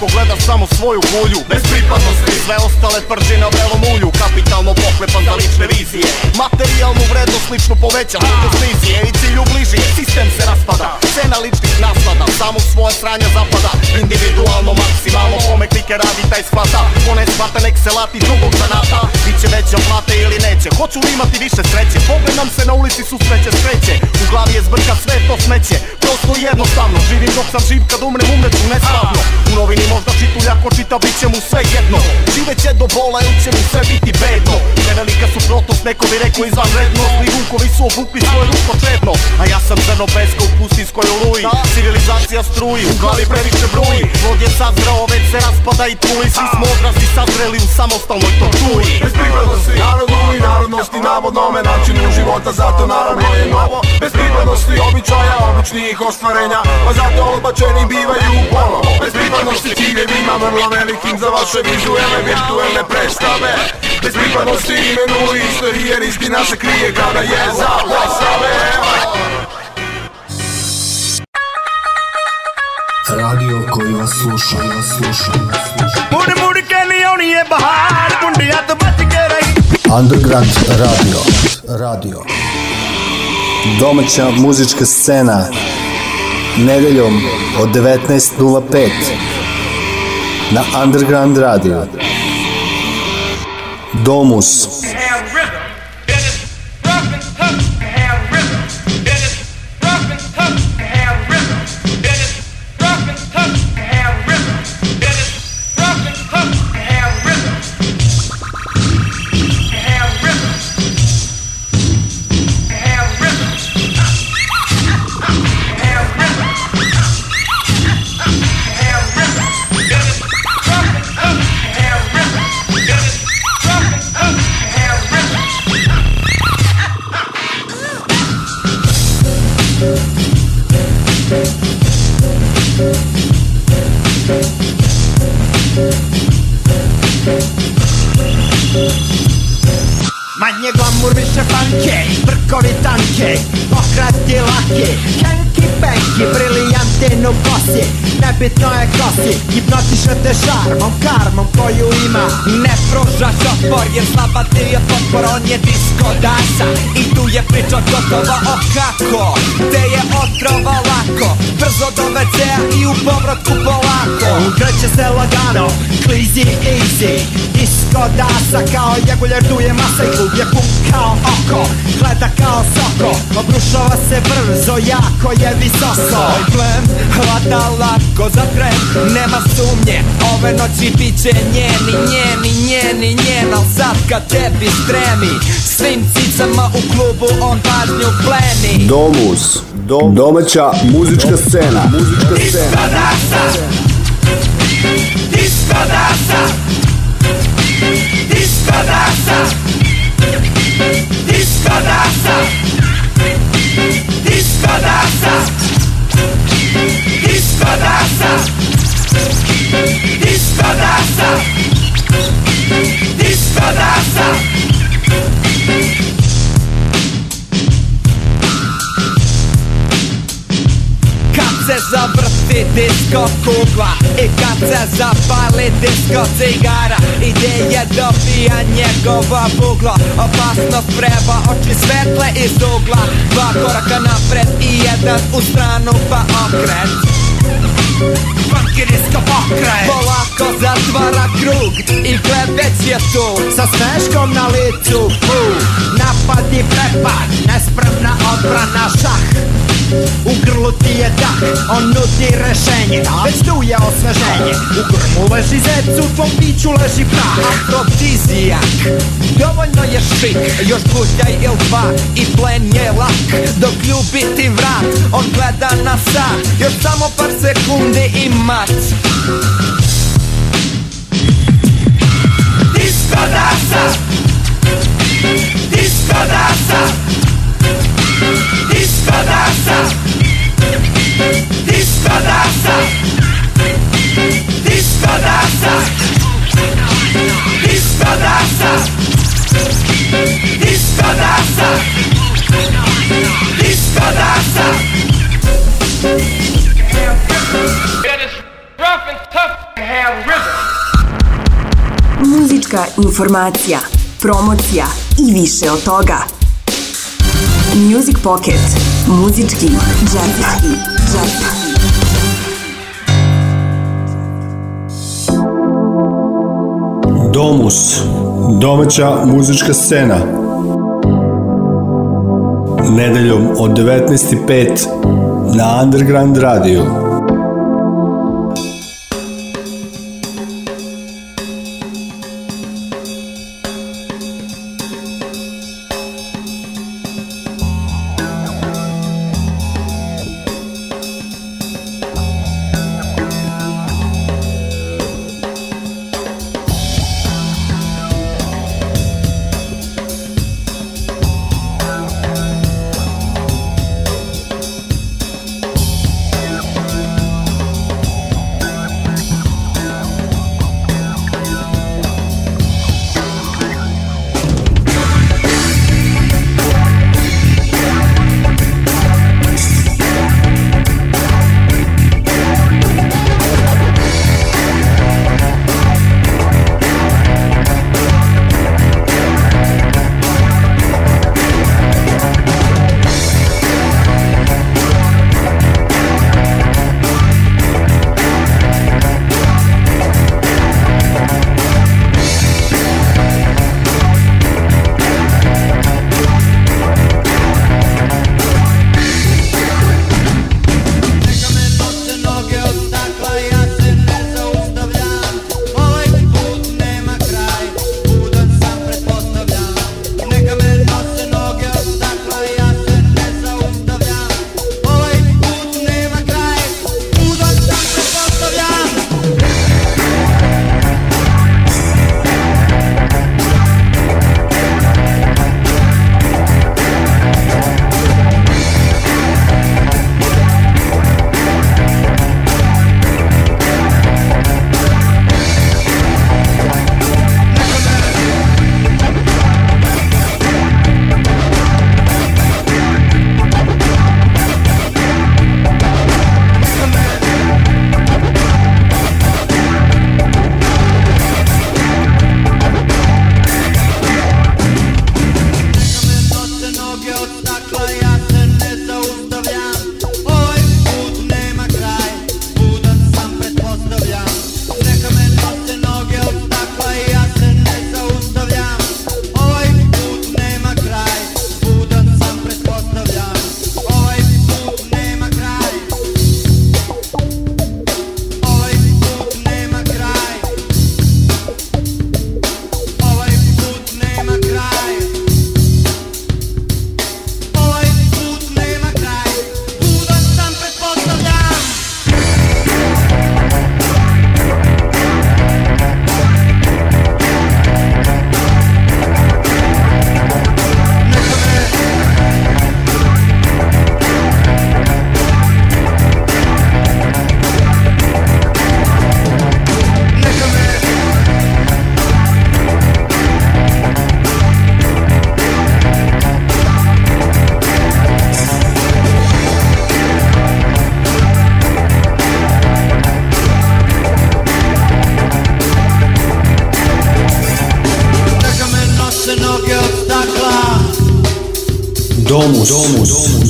Svatko gleda samo svoju gulju Bez pripadnosti Sve ostale prži na belom ulju Kapitalno poklepan za lične vizije Materijalnu vrednost lično poveća Drugo snizije i cilju bliži Sistem se raspada Cena ličnih naslada Samo svoje sranja zapada Individualno, maksimalno Kome klike radi taj shvata Ko ne shvata nek se lati drugog zanata Biće veća plata ili neće Hoću li imati više sreće Pogled nam se na ulici susreće sreće U glavi je zbrka sve to smeće Prosto jednostavno Živim dok sam živ kad umrem umreću neslavno U novinima možda čitulja ko čita bit će mu sve jedno Živeće do bola ili će mu sve biti bedno Prevelika suprotnost, neko bi rekao izvanredno Ni rukovi su obukli svoje rukočedno A ja sam zrno beska u pustinskoj oluji da. Civilizacija struji, u glavi previše bruji Vod je sazrao, već se raspada i tuli Svi smo da. odrasli sazreli u samostalnoj torturi Bez pripadnosti narodu i narodnosti navodnome načinu života Zato naravno je novo Bez pripadnosti običaja, običnih ostvarenja Pa zato odbačeni bivaju ponovo Bez pripadnosti ciljevima vrlo velikim za vaše vizuelne, virtuelne predstave Bez pripadnosti imenu i istorije riski naše krije kada je za postave Radio koji vas sluša, vas sluša, sluša. मुड़ मुड़ के लियोनी ये बहार मुंडिया तो बच के रही Underground Radio Radio Domaća muzička scena Nedeljom od 19.05 na Underground Radio. Domus. it si Hipnotiše te šarmom, karmom koju ima Ne pružaš otpor jer slaba ti je potpor On je disko dasa i tu je priča gotova O kako te je otrova lako Brzo do WC-a i u povratku polako Kreće se lagano, klizi easy Disco dasa kao jaguljer tu je masa I klub je pun kao oko Gleda kao soko, obrušava se brzo Jako je visoko Moj plan, hvata lako za tren nema sumnje Ove noći bit će njeni, njeni, njeni, njeno Al sad kad tebi stremi Svim cicama u klubu on pažnju pleni Domus, Dom, domaća muzička scena Muzička scena Disco dansa Disco dansa Disco dansa Disco dansa Disco dansa Disco dansa Disco danza. Disco se zavrti disko kugla I kad se zapali disko cigara Ide je dobija njegova bugla Opasnost preba oči svetle iz ugla Dva koraka napred i jedan u stranu pa okret banky disková kraj. Polako zatvara krug, i klebec je tu, Sa smeškom na licu. Napadni prepad, Nespravna odbrana šach. U grlu ti je da, on nudi rešenje Već tu je osveženje U grmu leži zec, u tvom piću leži prah Afrodizijak, dovoljno je špik Još gužljaj il dva i plen je lak Dok ljubi ti vrat, on gleda na sat Još samo par sekundi i mat Disko dansa Disko dansa Disco danza Disco danza Disco danza Disco danza Disco danza Disco danza It is rough and informacija, promocija i više od toga – Music Pocket. Muzički džep. Džep. Domus. Domaća muzička scena. Nedeljom od 19.05 na Underground Radio.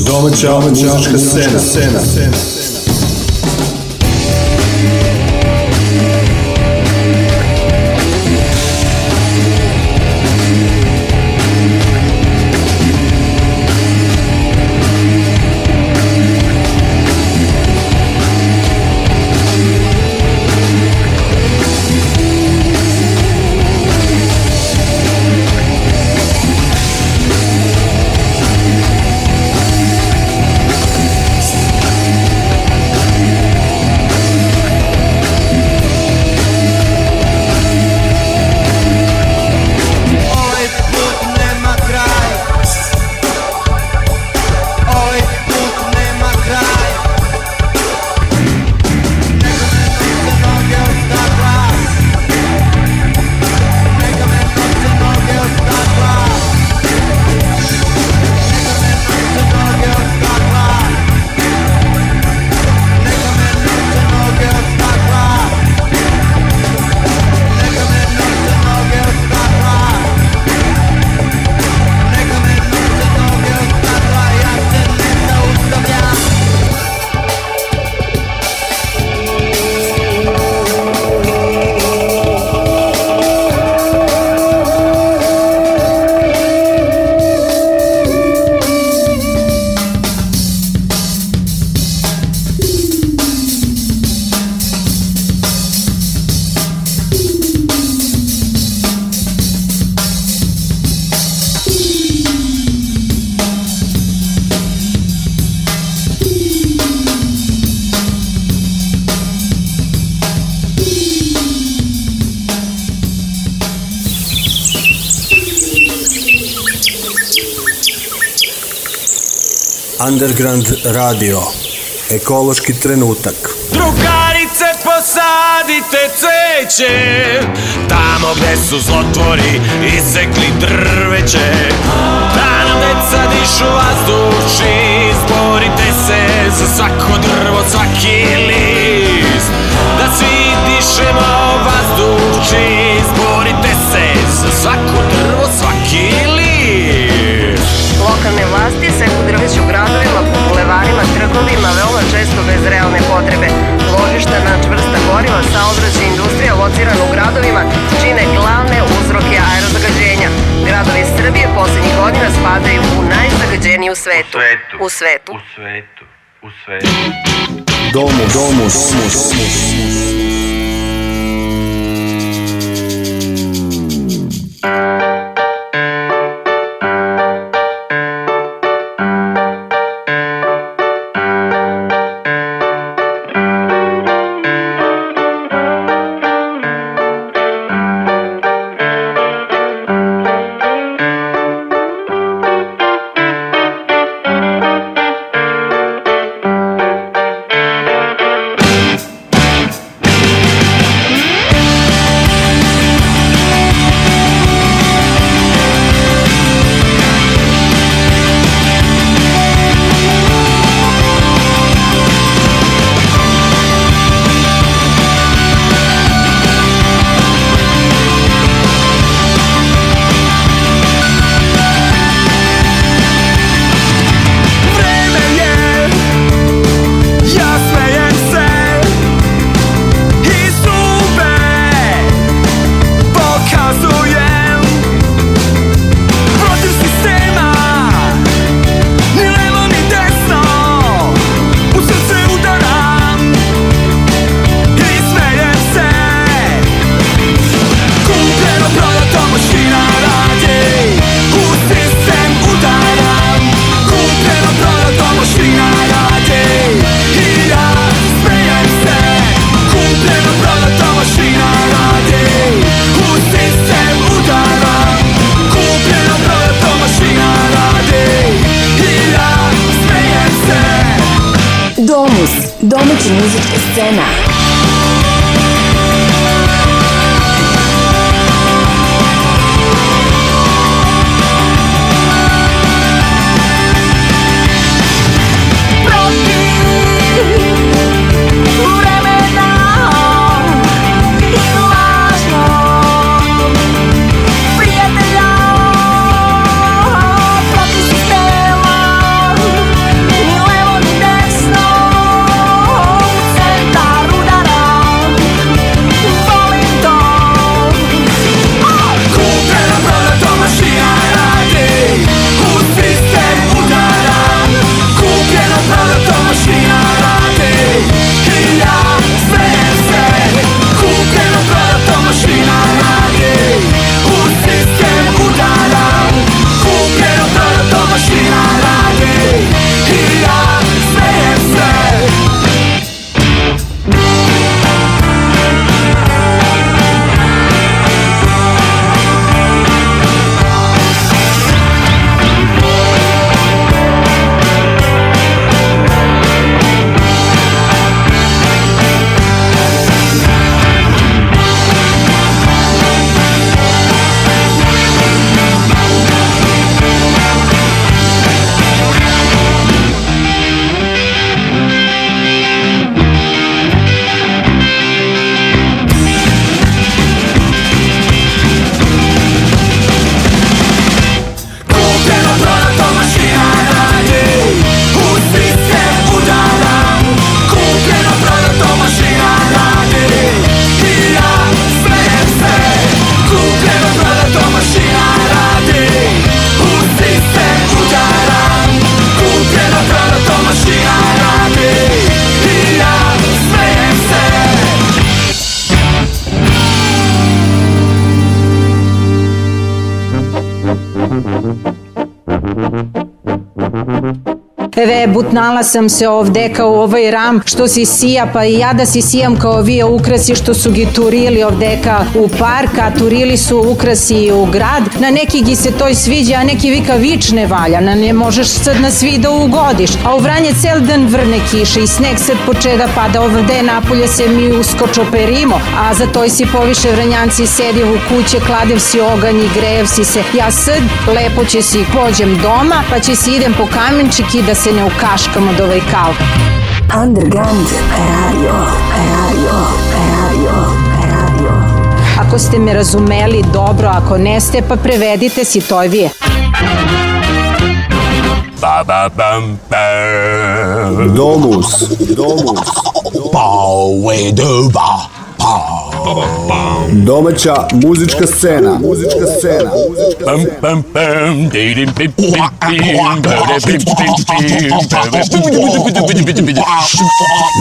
domaća muzička scena. scena. Underground Radio. Ekološki trenutak. Drugarice posadite cveće Tamo gde su zlotvori isekli drveće Da nam deca dišu vazduši Izborite se za svako drvo, svaki list Da svi dišemo tragovima, veoma često bez realne potrebe. Ložišta na čvrsta goriva, saobraćaj industrija locirana u gradovima čine glavne uzroke aerozagađenja. Gradovi Srbije poslednjih godina spadaju u najzagađeniji u svetu. U svetu. U svetu. U svetu. Domus. Domus. Domus. Domus. rebutnala sam se ovde kao ovaj ram što si sija, pa i ja da si sijam kao vi ukrasi što su gi turili ovde ka u park, a turili su ukrasi u grad. Na neki gi se toj sviđa, a neki vika vič ne valja, na ne možeš sad na svi da ugodiš. A u Vranje cel dan vrne kiše i sneg sad počeda pada, ovde napolje se mi usko čoperimo, a za toj si poviše vranjanci sedim u kuće, kladim si oganj i grejev si se. Ja sad lepo će si pođem doma, pa će si idem po kamenčik da se takmičenja u Kaškama od ovaj kao. Underground radio, radio, radio, radio. Ako ste me razumeli dobro, ako ne ste, pa prevedite si tojvije. Ba, ba, bam, bam. Domus, domus. domus. Pa, we, do, ba, pa. Domaća muzička scena. Muzička scena. Pam pam pam. Dirim pim pim pim.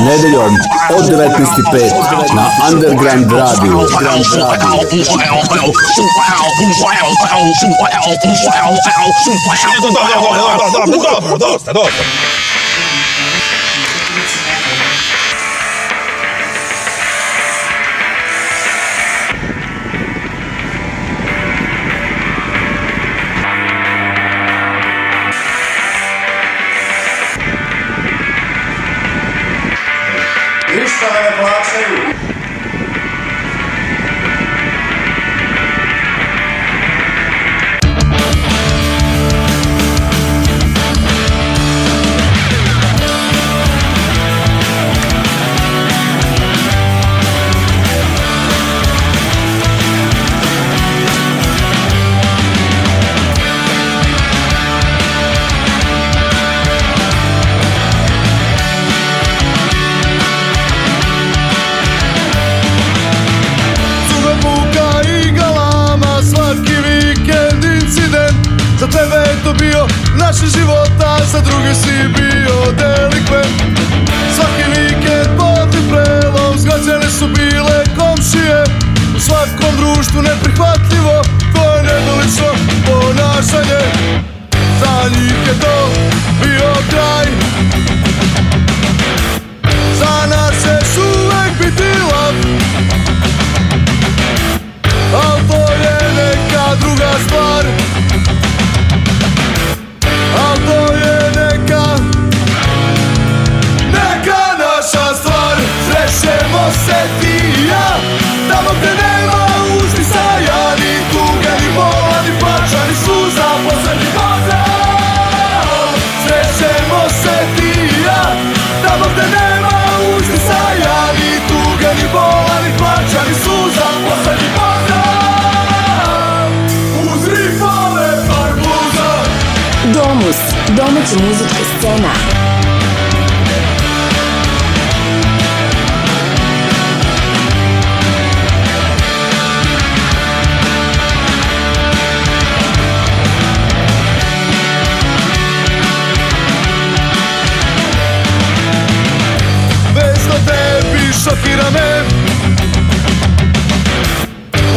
Nedeljom od 19.05 na Underground Radio. Underground Radio.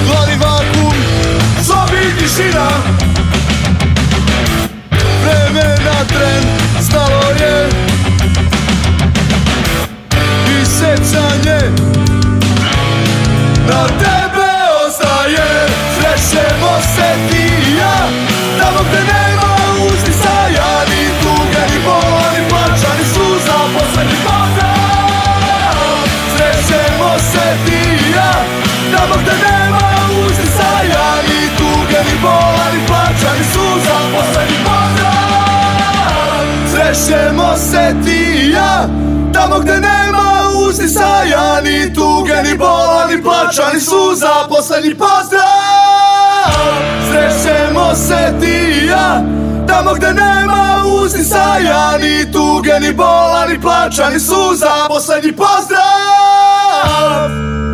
glavi vakum Zobi tišina Vreme na tren stalo je I secanje Na tebe ostaje Srećemo se ti i ja Tamo gde ne ni bola, ni plaća, ni suza Poslednji pozdrav Srećemo se ti i ja Tamo gde nema uzdisaja Ni tuge, ni bola, ni plaća, ni suza Poslednji pozdrav Srećemo se ti i ja Tamo gde nema uzdisaja Ni tuge, ni bola, ni plaća, ni suza Poslednji pozdrav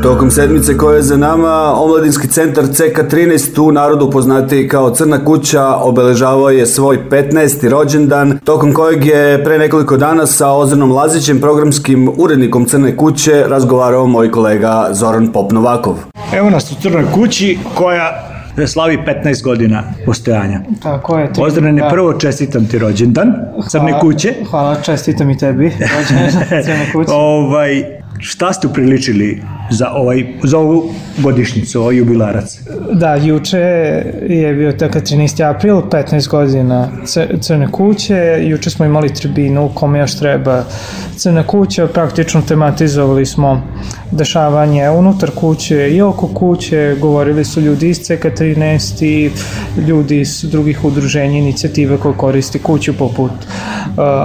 Tokom sedmice koja je za nama, Omladinski centar CK13 u narodu poznati kao Crna kuća obeležavao je svoj 15. rođendan, tokom kojeg je pre nekoliko dana sa Ozanom Lazićem, programskim urednikom Crne kuće, razgovarao moj kolega Zoran Popnovakov. Evo nas u Crnoj kući koja slavi 15 godina postojanja. Tako je. Ti, Pozdravljene, da. prvo čestitam ti rođendan, hvala, Crne kuće. Hvala, čestitam i tebi, rođendan Crne kuće. ovaj, Šta ste upriličili za, ovaj, za ovu godišnicu, ovaj jubilarac. Da, juče je bio tako 13. april, 15 godina Crne kuće, juče smo imali tribinu u kome još treba Crna kuća, praktično tematizovali smo dešavanje unutar kuće i oko kuće, govorili su ljudi iz CK13 i ljudi iz drugih udruženja inicijative koje koristi kuću poput uh,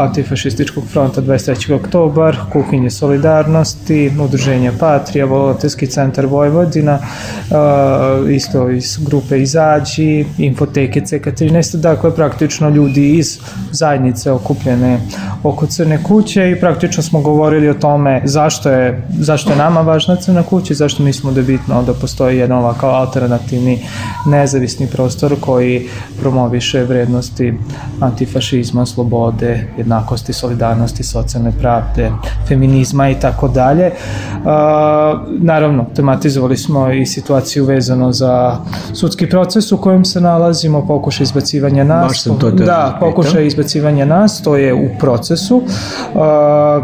antifašističkog fronta 23. oktobar, kuhinje solidarnosti, udruženja Patrija, Volonterski centar Vojvodina, isto iz grupe Izađi, Infoteke CK13, dakle praktično ljudi iz zajednice okupljene oko Crne kuće i praktično smo govorili o tome zašto je, zašto je nama važna Crna kuća i zašto mislimo da je bitno da postoji jedan ovakav alternativni nezavisni prostor koji promoviše vrednosti antifašizma, slobode, jednakosti, solidarnosti, socijalne pravde, feminizma i tako dalje naravno, tematizovali smo i situaciju vezano za sudski proces u kojem se nalazimo, pokušaj izbacivanja nas. Baš sam to da, da pokušaj izbacivanja nas, to je u procesu. Uh,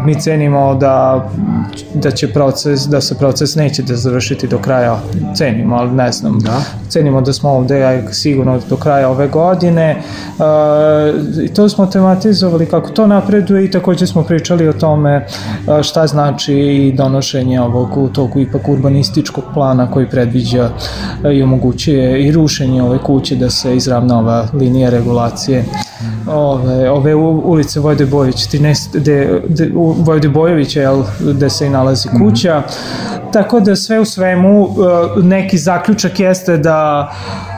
mi cenimo da, da će proces, da se proces neće da završiti do kraja, cenimo, ali ne znam. Da. Cenimo da smo ovde sigurno do kraja ove godine. Uh, I to smo tematizovali kako to napreduje i takođe smo pričali o tome uh, šta znači donošenje ovog u tog tog ipak urbanističkog plana koji predviđa e, i omogućuje i rušenje ove kuće da se izravna ova linija regulacije ove, ove ulice Vojde Bojović, 13, de, de, u Vojde Bojovića, jel, gde se i nalazi mhm. kuća. Mm -hmm. Tako da sve u svemu e, neki zaključak jeste da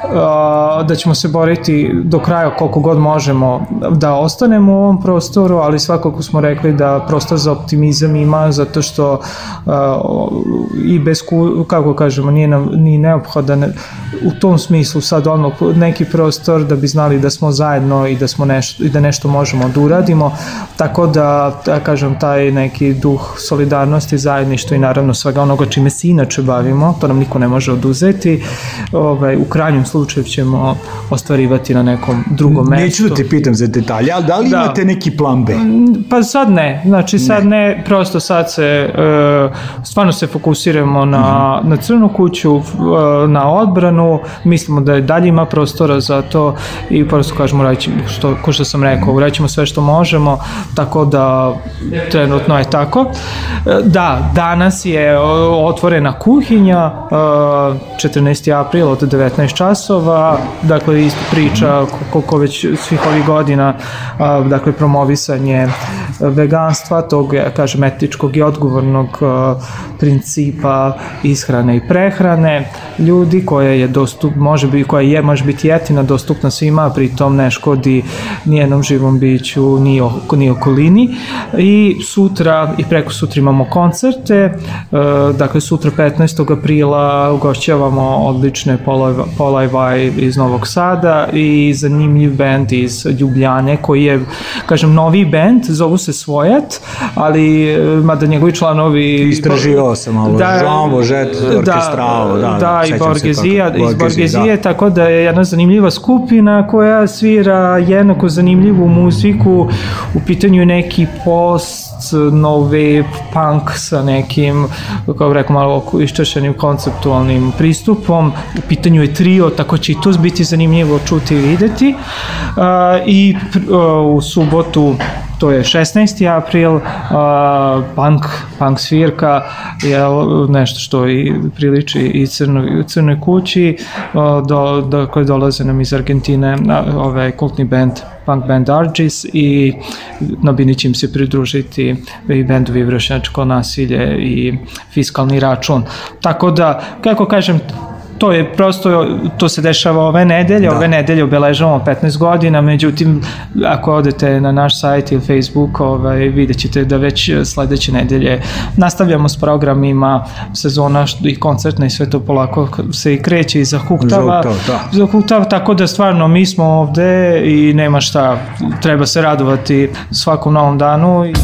e, da ćemo se boriti do kraja koliko god možemo da ostanemo u ovom prostoru, ali svakako smo rekli da prostor za optimizam ima zato što e, i bez, kako kažemo, nije nam ni neophodan u tom smislu sad ono neki prostor da bi znali da smo zajedno i da smo nešto, i da nešto možemo da uradimo, tako da, da kažem, taj neki duh solidarnosti, zajedništva i naravno svega onoga čime se inače bavimo, to nam niko ne može oduzeti, ovaj, u krajnjem slučaju ćemo ostvarivati na nekom drugom mestu. Neću da te pitam za detalje, ali da li da. imate neki plan B? Mm, pa sad ne, znači sad ne, ne prosto sad se, e, stvarno se fokusiramo na, uh mhm. -huh. na crnu kuću, e, na odbranu, mislimo da je dalje ima prostora za to i prosto kažemo radit ćemo, što, ko što sam rekao, uraćemo sve što možemo, tako da trenutno je tako. E, da, danas je otvorena kuhinja, 14. E, april od 19 časova, dakle isto priča koliko već svih ovih godina, e, dakle promovisanje veganstva, tog, kažem, etičkog i odgovornog principa ishrane i prehrane, ljudi koja je dostup, može biti, koja je, može biti jetina, dostupna svima, pritom ne škodi nijednom živom biću, ni, oko, ni okolini. I sutra i preko sutra imamo koncerte, e, dakle sutra 15. aprila ugošćavamo odlične Vibe iz Novog Sada i zanimljiv band iz Ljubljane koji je, kažem, novi band, zovu se Svojat, ali e, mada njegovi članovi... Istraživao sam malo, da, Jean Božet, orkestrao, da, da, da i Borgezija, iz da. Borgezije, tako da je jedna zanimljiva skupina koja svira je jednako mm-hmm. zanimljivu muziku, u pitanju je neki post, nove punk sa nekim, kao bih rekao, malo iščešenim konceptualnim pristupom, u pitanju je trio, tako će i tu biti zanimljivo čuti i videti. Uh, I uh, u subotu to je 16. april, uh, punk, punk svirka, je nešto što i priliči i crnoj, crnoj kući, uh, do, do, koje dolaze nam iz Argentine, na, ovaj kultni band punk band Argis i na će im se pridružiti i bendovi Vršnjačko nasilje i fiskalni račun. Tako da, kako kažem, to je prosto, to se dešava ove nedelje, da. ove nedelje obeležavamo 15 godina, međutim, ako odete na naš sajt ili Facebook, ovaj, vidjet ćete da već sledeće nedelje nastavljamo s programima, sezona i koncertna i sve to polako se i kreće i zahuktava. Zahuktava, da. zahuktava tako da stvarno mi smo ovde i nema šta, treba se radovati svakom novom danu. I...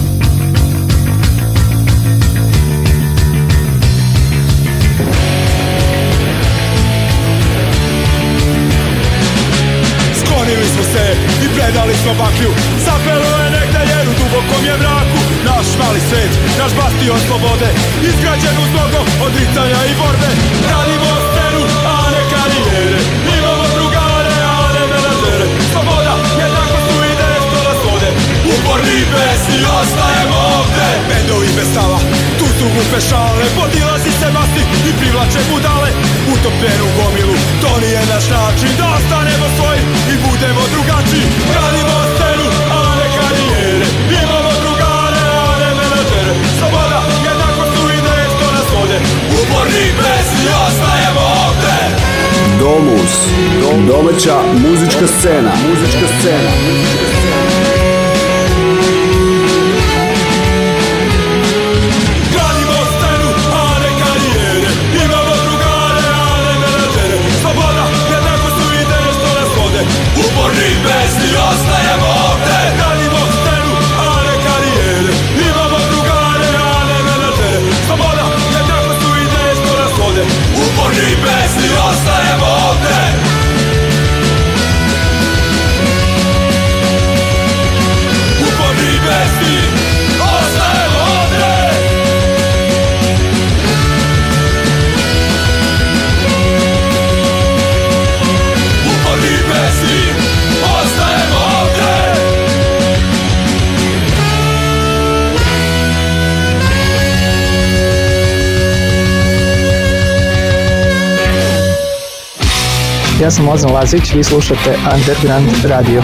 Lazan Lazić, vi slušate Underground Radio.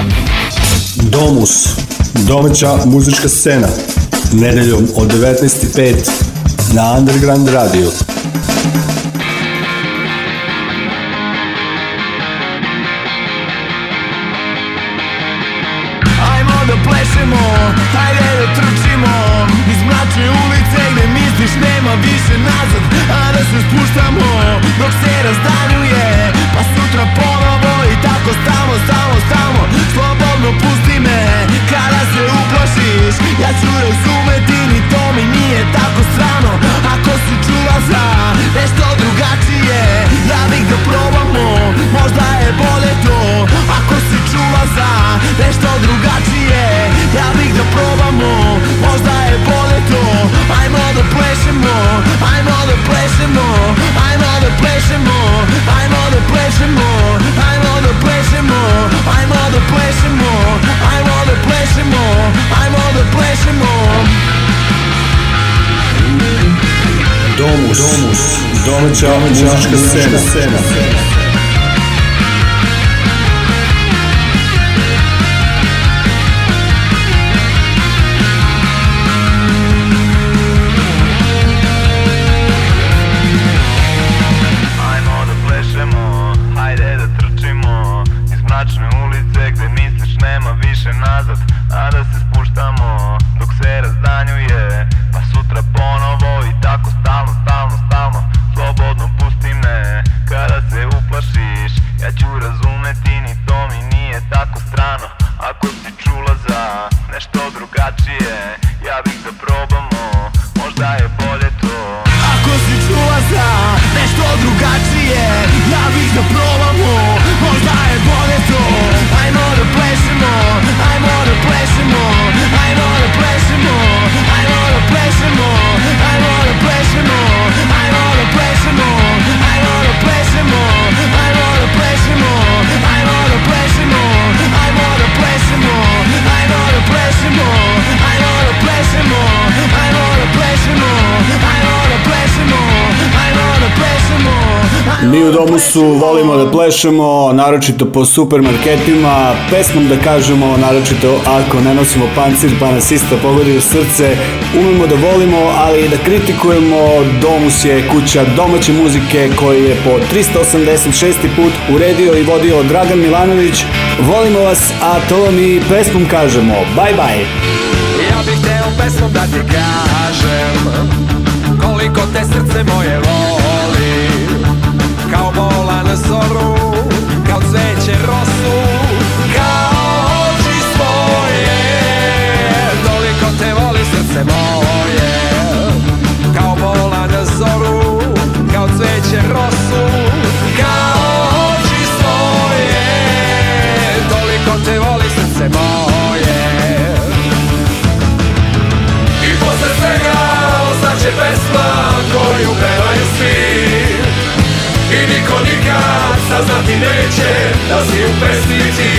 Domus, domaća muzička scena, nedeljom od 19.05 na Underground Radio. Ajmo da plešemo, hajde da trčimo Iz mračne ulice gde misliš nema više nazad A da se spuštamo dok se razdanjuje Pa sutra po tako stamo, stamo, stamo Slobodno pusti me kada se uplašiš Ja ću razumeti ni to mi nije tako strano Ako si čula za nešto drugačije Ja bih da probamo, možda je bolje to Ako si čula za nešto drugačije Ja bih da probamo, možda je bolje to the place and more. I'm all the place and more. I'm all the place and more. I'm all the place and more. I'm all the place and more. I'm all the place and more. I'm all the place and more. I'm all the place and more. Domus, Domus, domus, domaća muzička scena. su, volimo da plešemo, naročito po supermarketima, pesmom da kažemo, naročito ako ne nosimo pancir pa nas ista pogodi u srce, umemo da volimo, ali i da kritikujemo, domus je kuća domaće muzike koji je po 386. put uredio i vodio Dragan Milanović. Volimo vas, a to vam i pesmom kažemo. Bye bye! Ja bih hteo pesmom da ti kažem koliko te srce moje voli ne zoru Kao cveće rosu Kao oči svoje Toliko te voli srce moje Kao bola ne zoru Kao cveće rosu Kao oči svoje Toliko te voli srce moje I posle svega Ostaće pesma koju pe ti neće da si u pesmi ti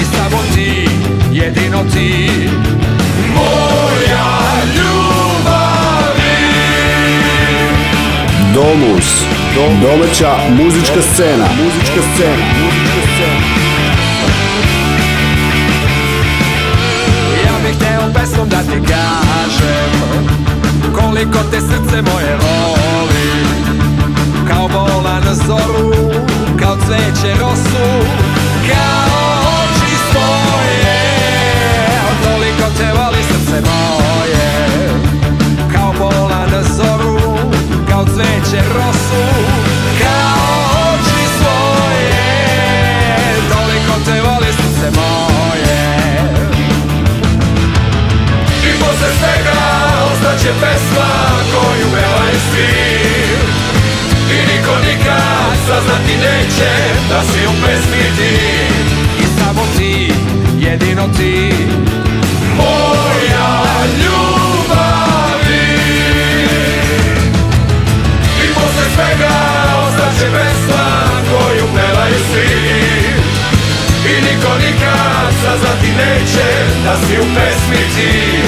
I samo ti, jedino ti Moja ljubavi Domus, Dom, domaća muzička scena, muzička scena, muzička scena. Ja bih hteo pesmom da ti kažem Koliko te srce moje voli Kao bola na zoru kao cveće rosu Kao oči svoje Toliko te voli srce moje Kao bola na da zoru Kao cveće rosu Kao oči svoje Toliko te voli srce moje I posle svega Ostaće pesma koju pevaju svi saznati neće da si u pesmi ti I samo ti, jedino ti Moja ljubavi I posle svega ostaće pesma koju pevaju svi I niko nikad saznati neće da si u pesmi ti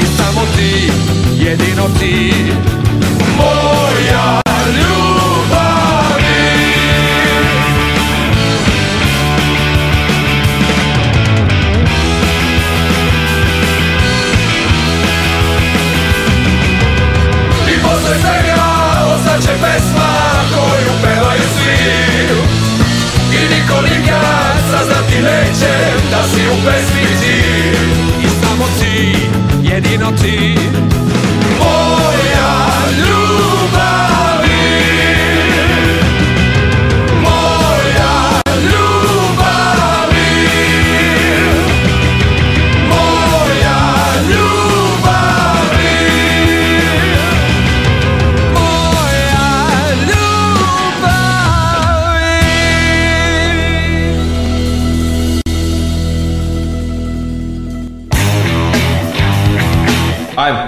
I samo ti, jedino ti Moja ti nećem da si u pesmi ti I samo ti, jedino ti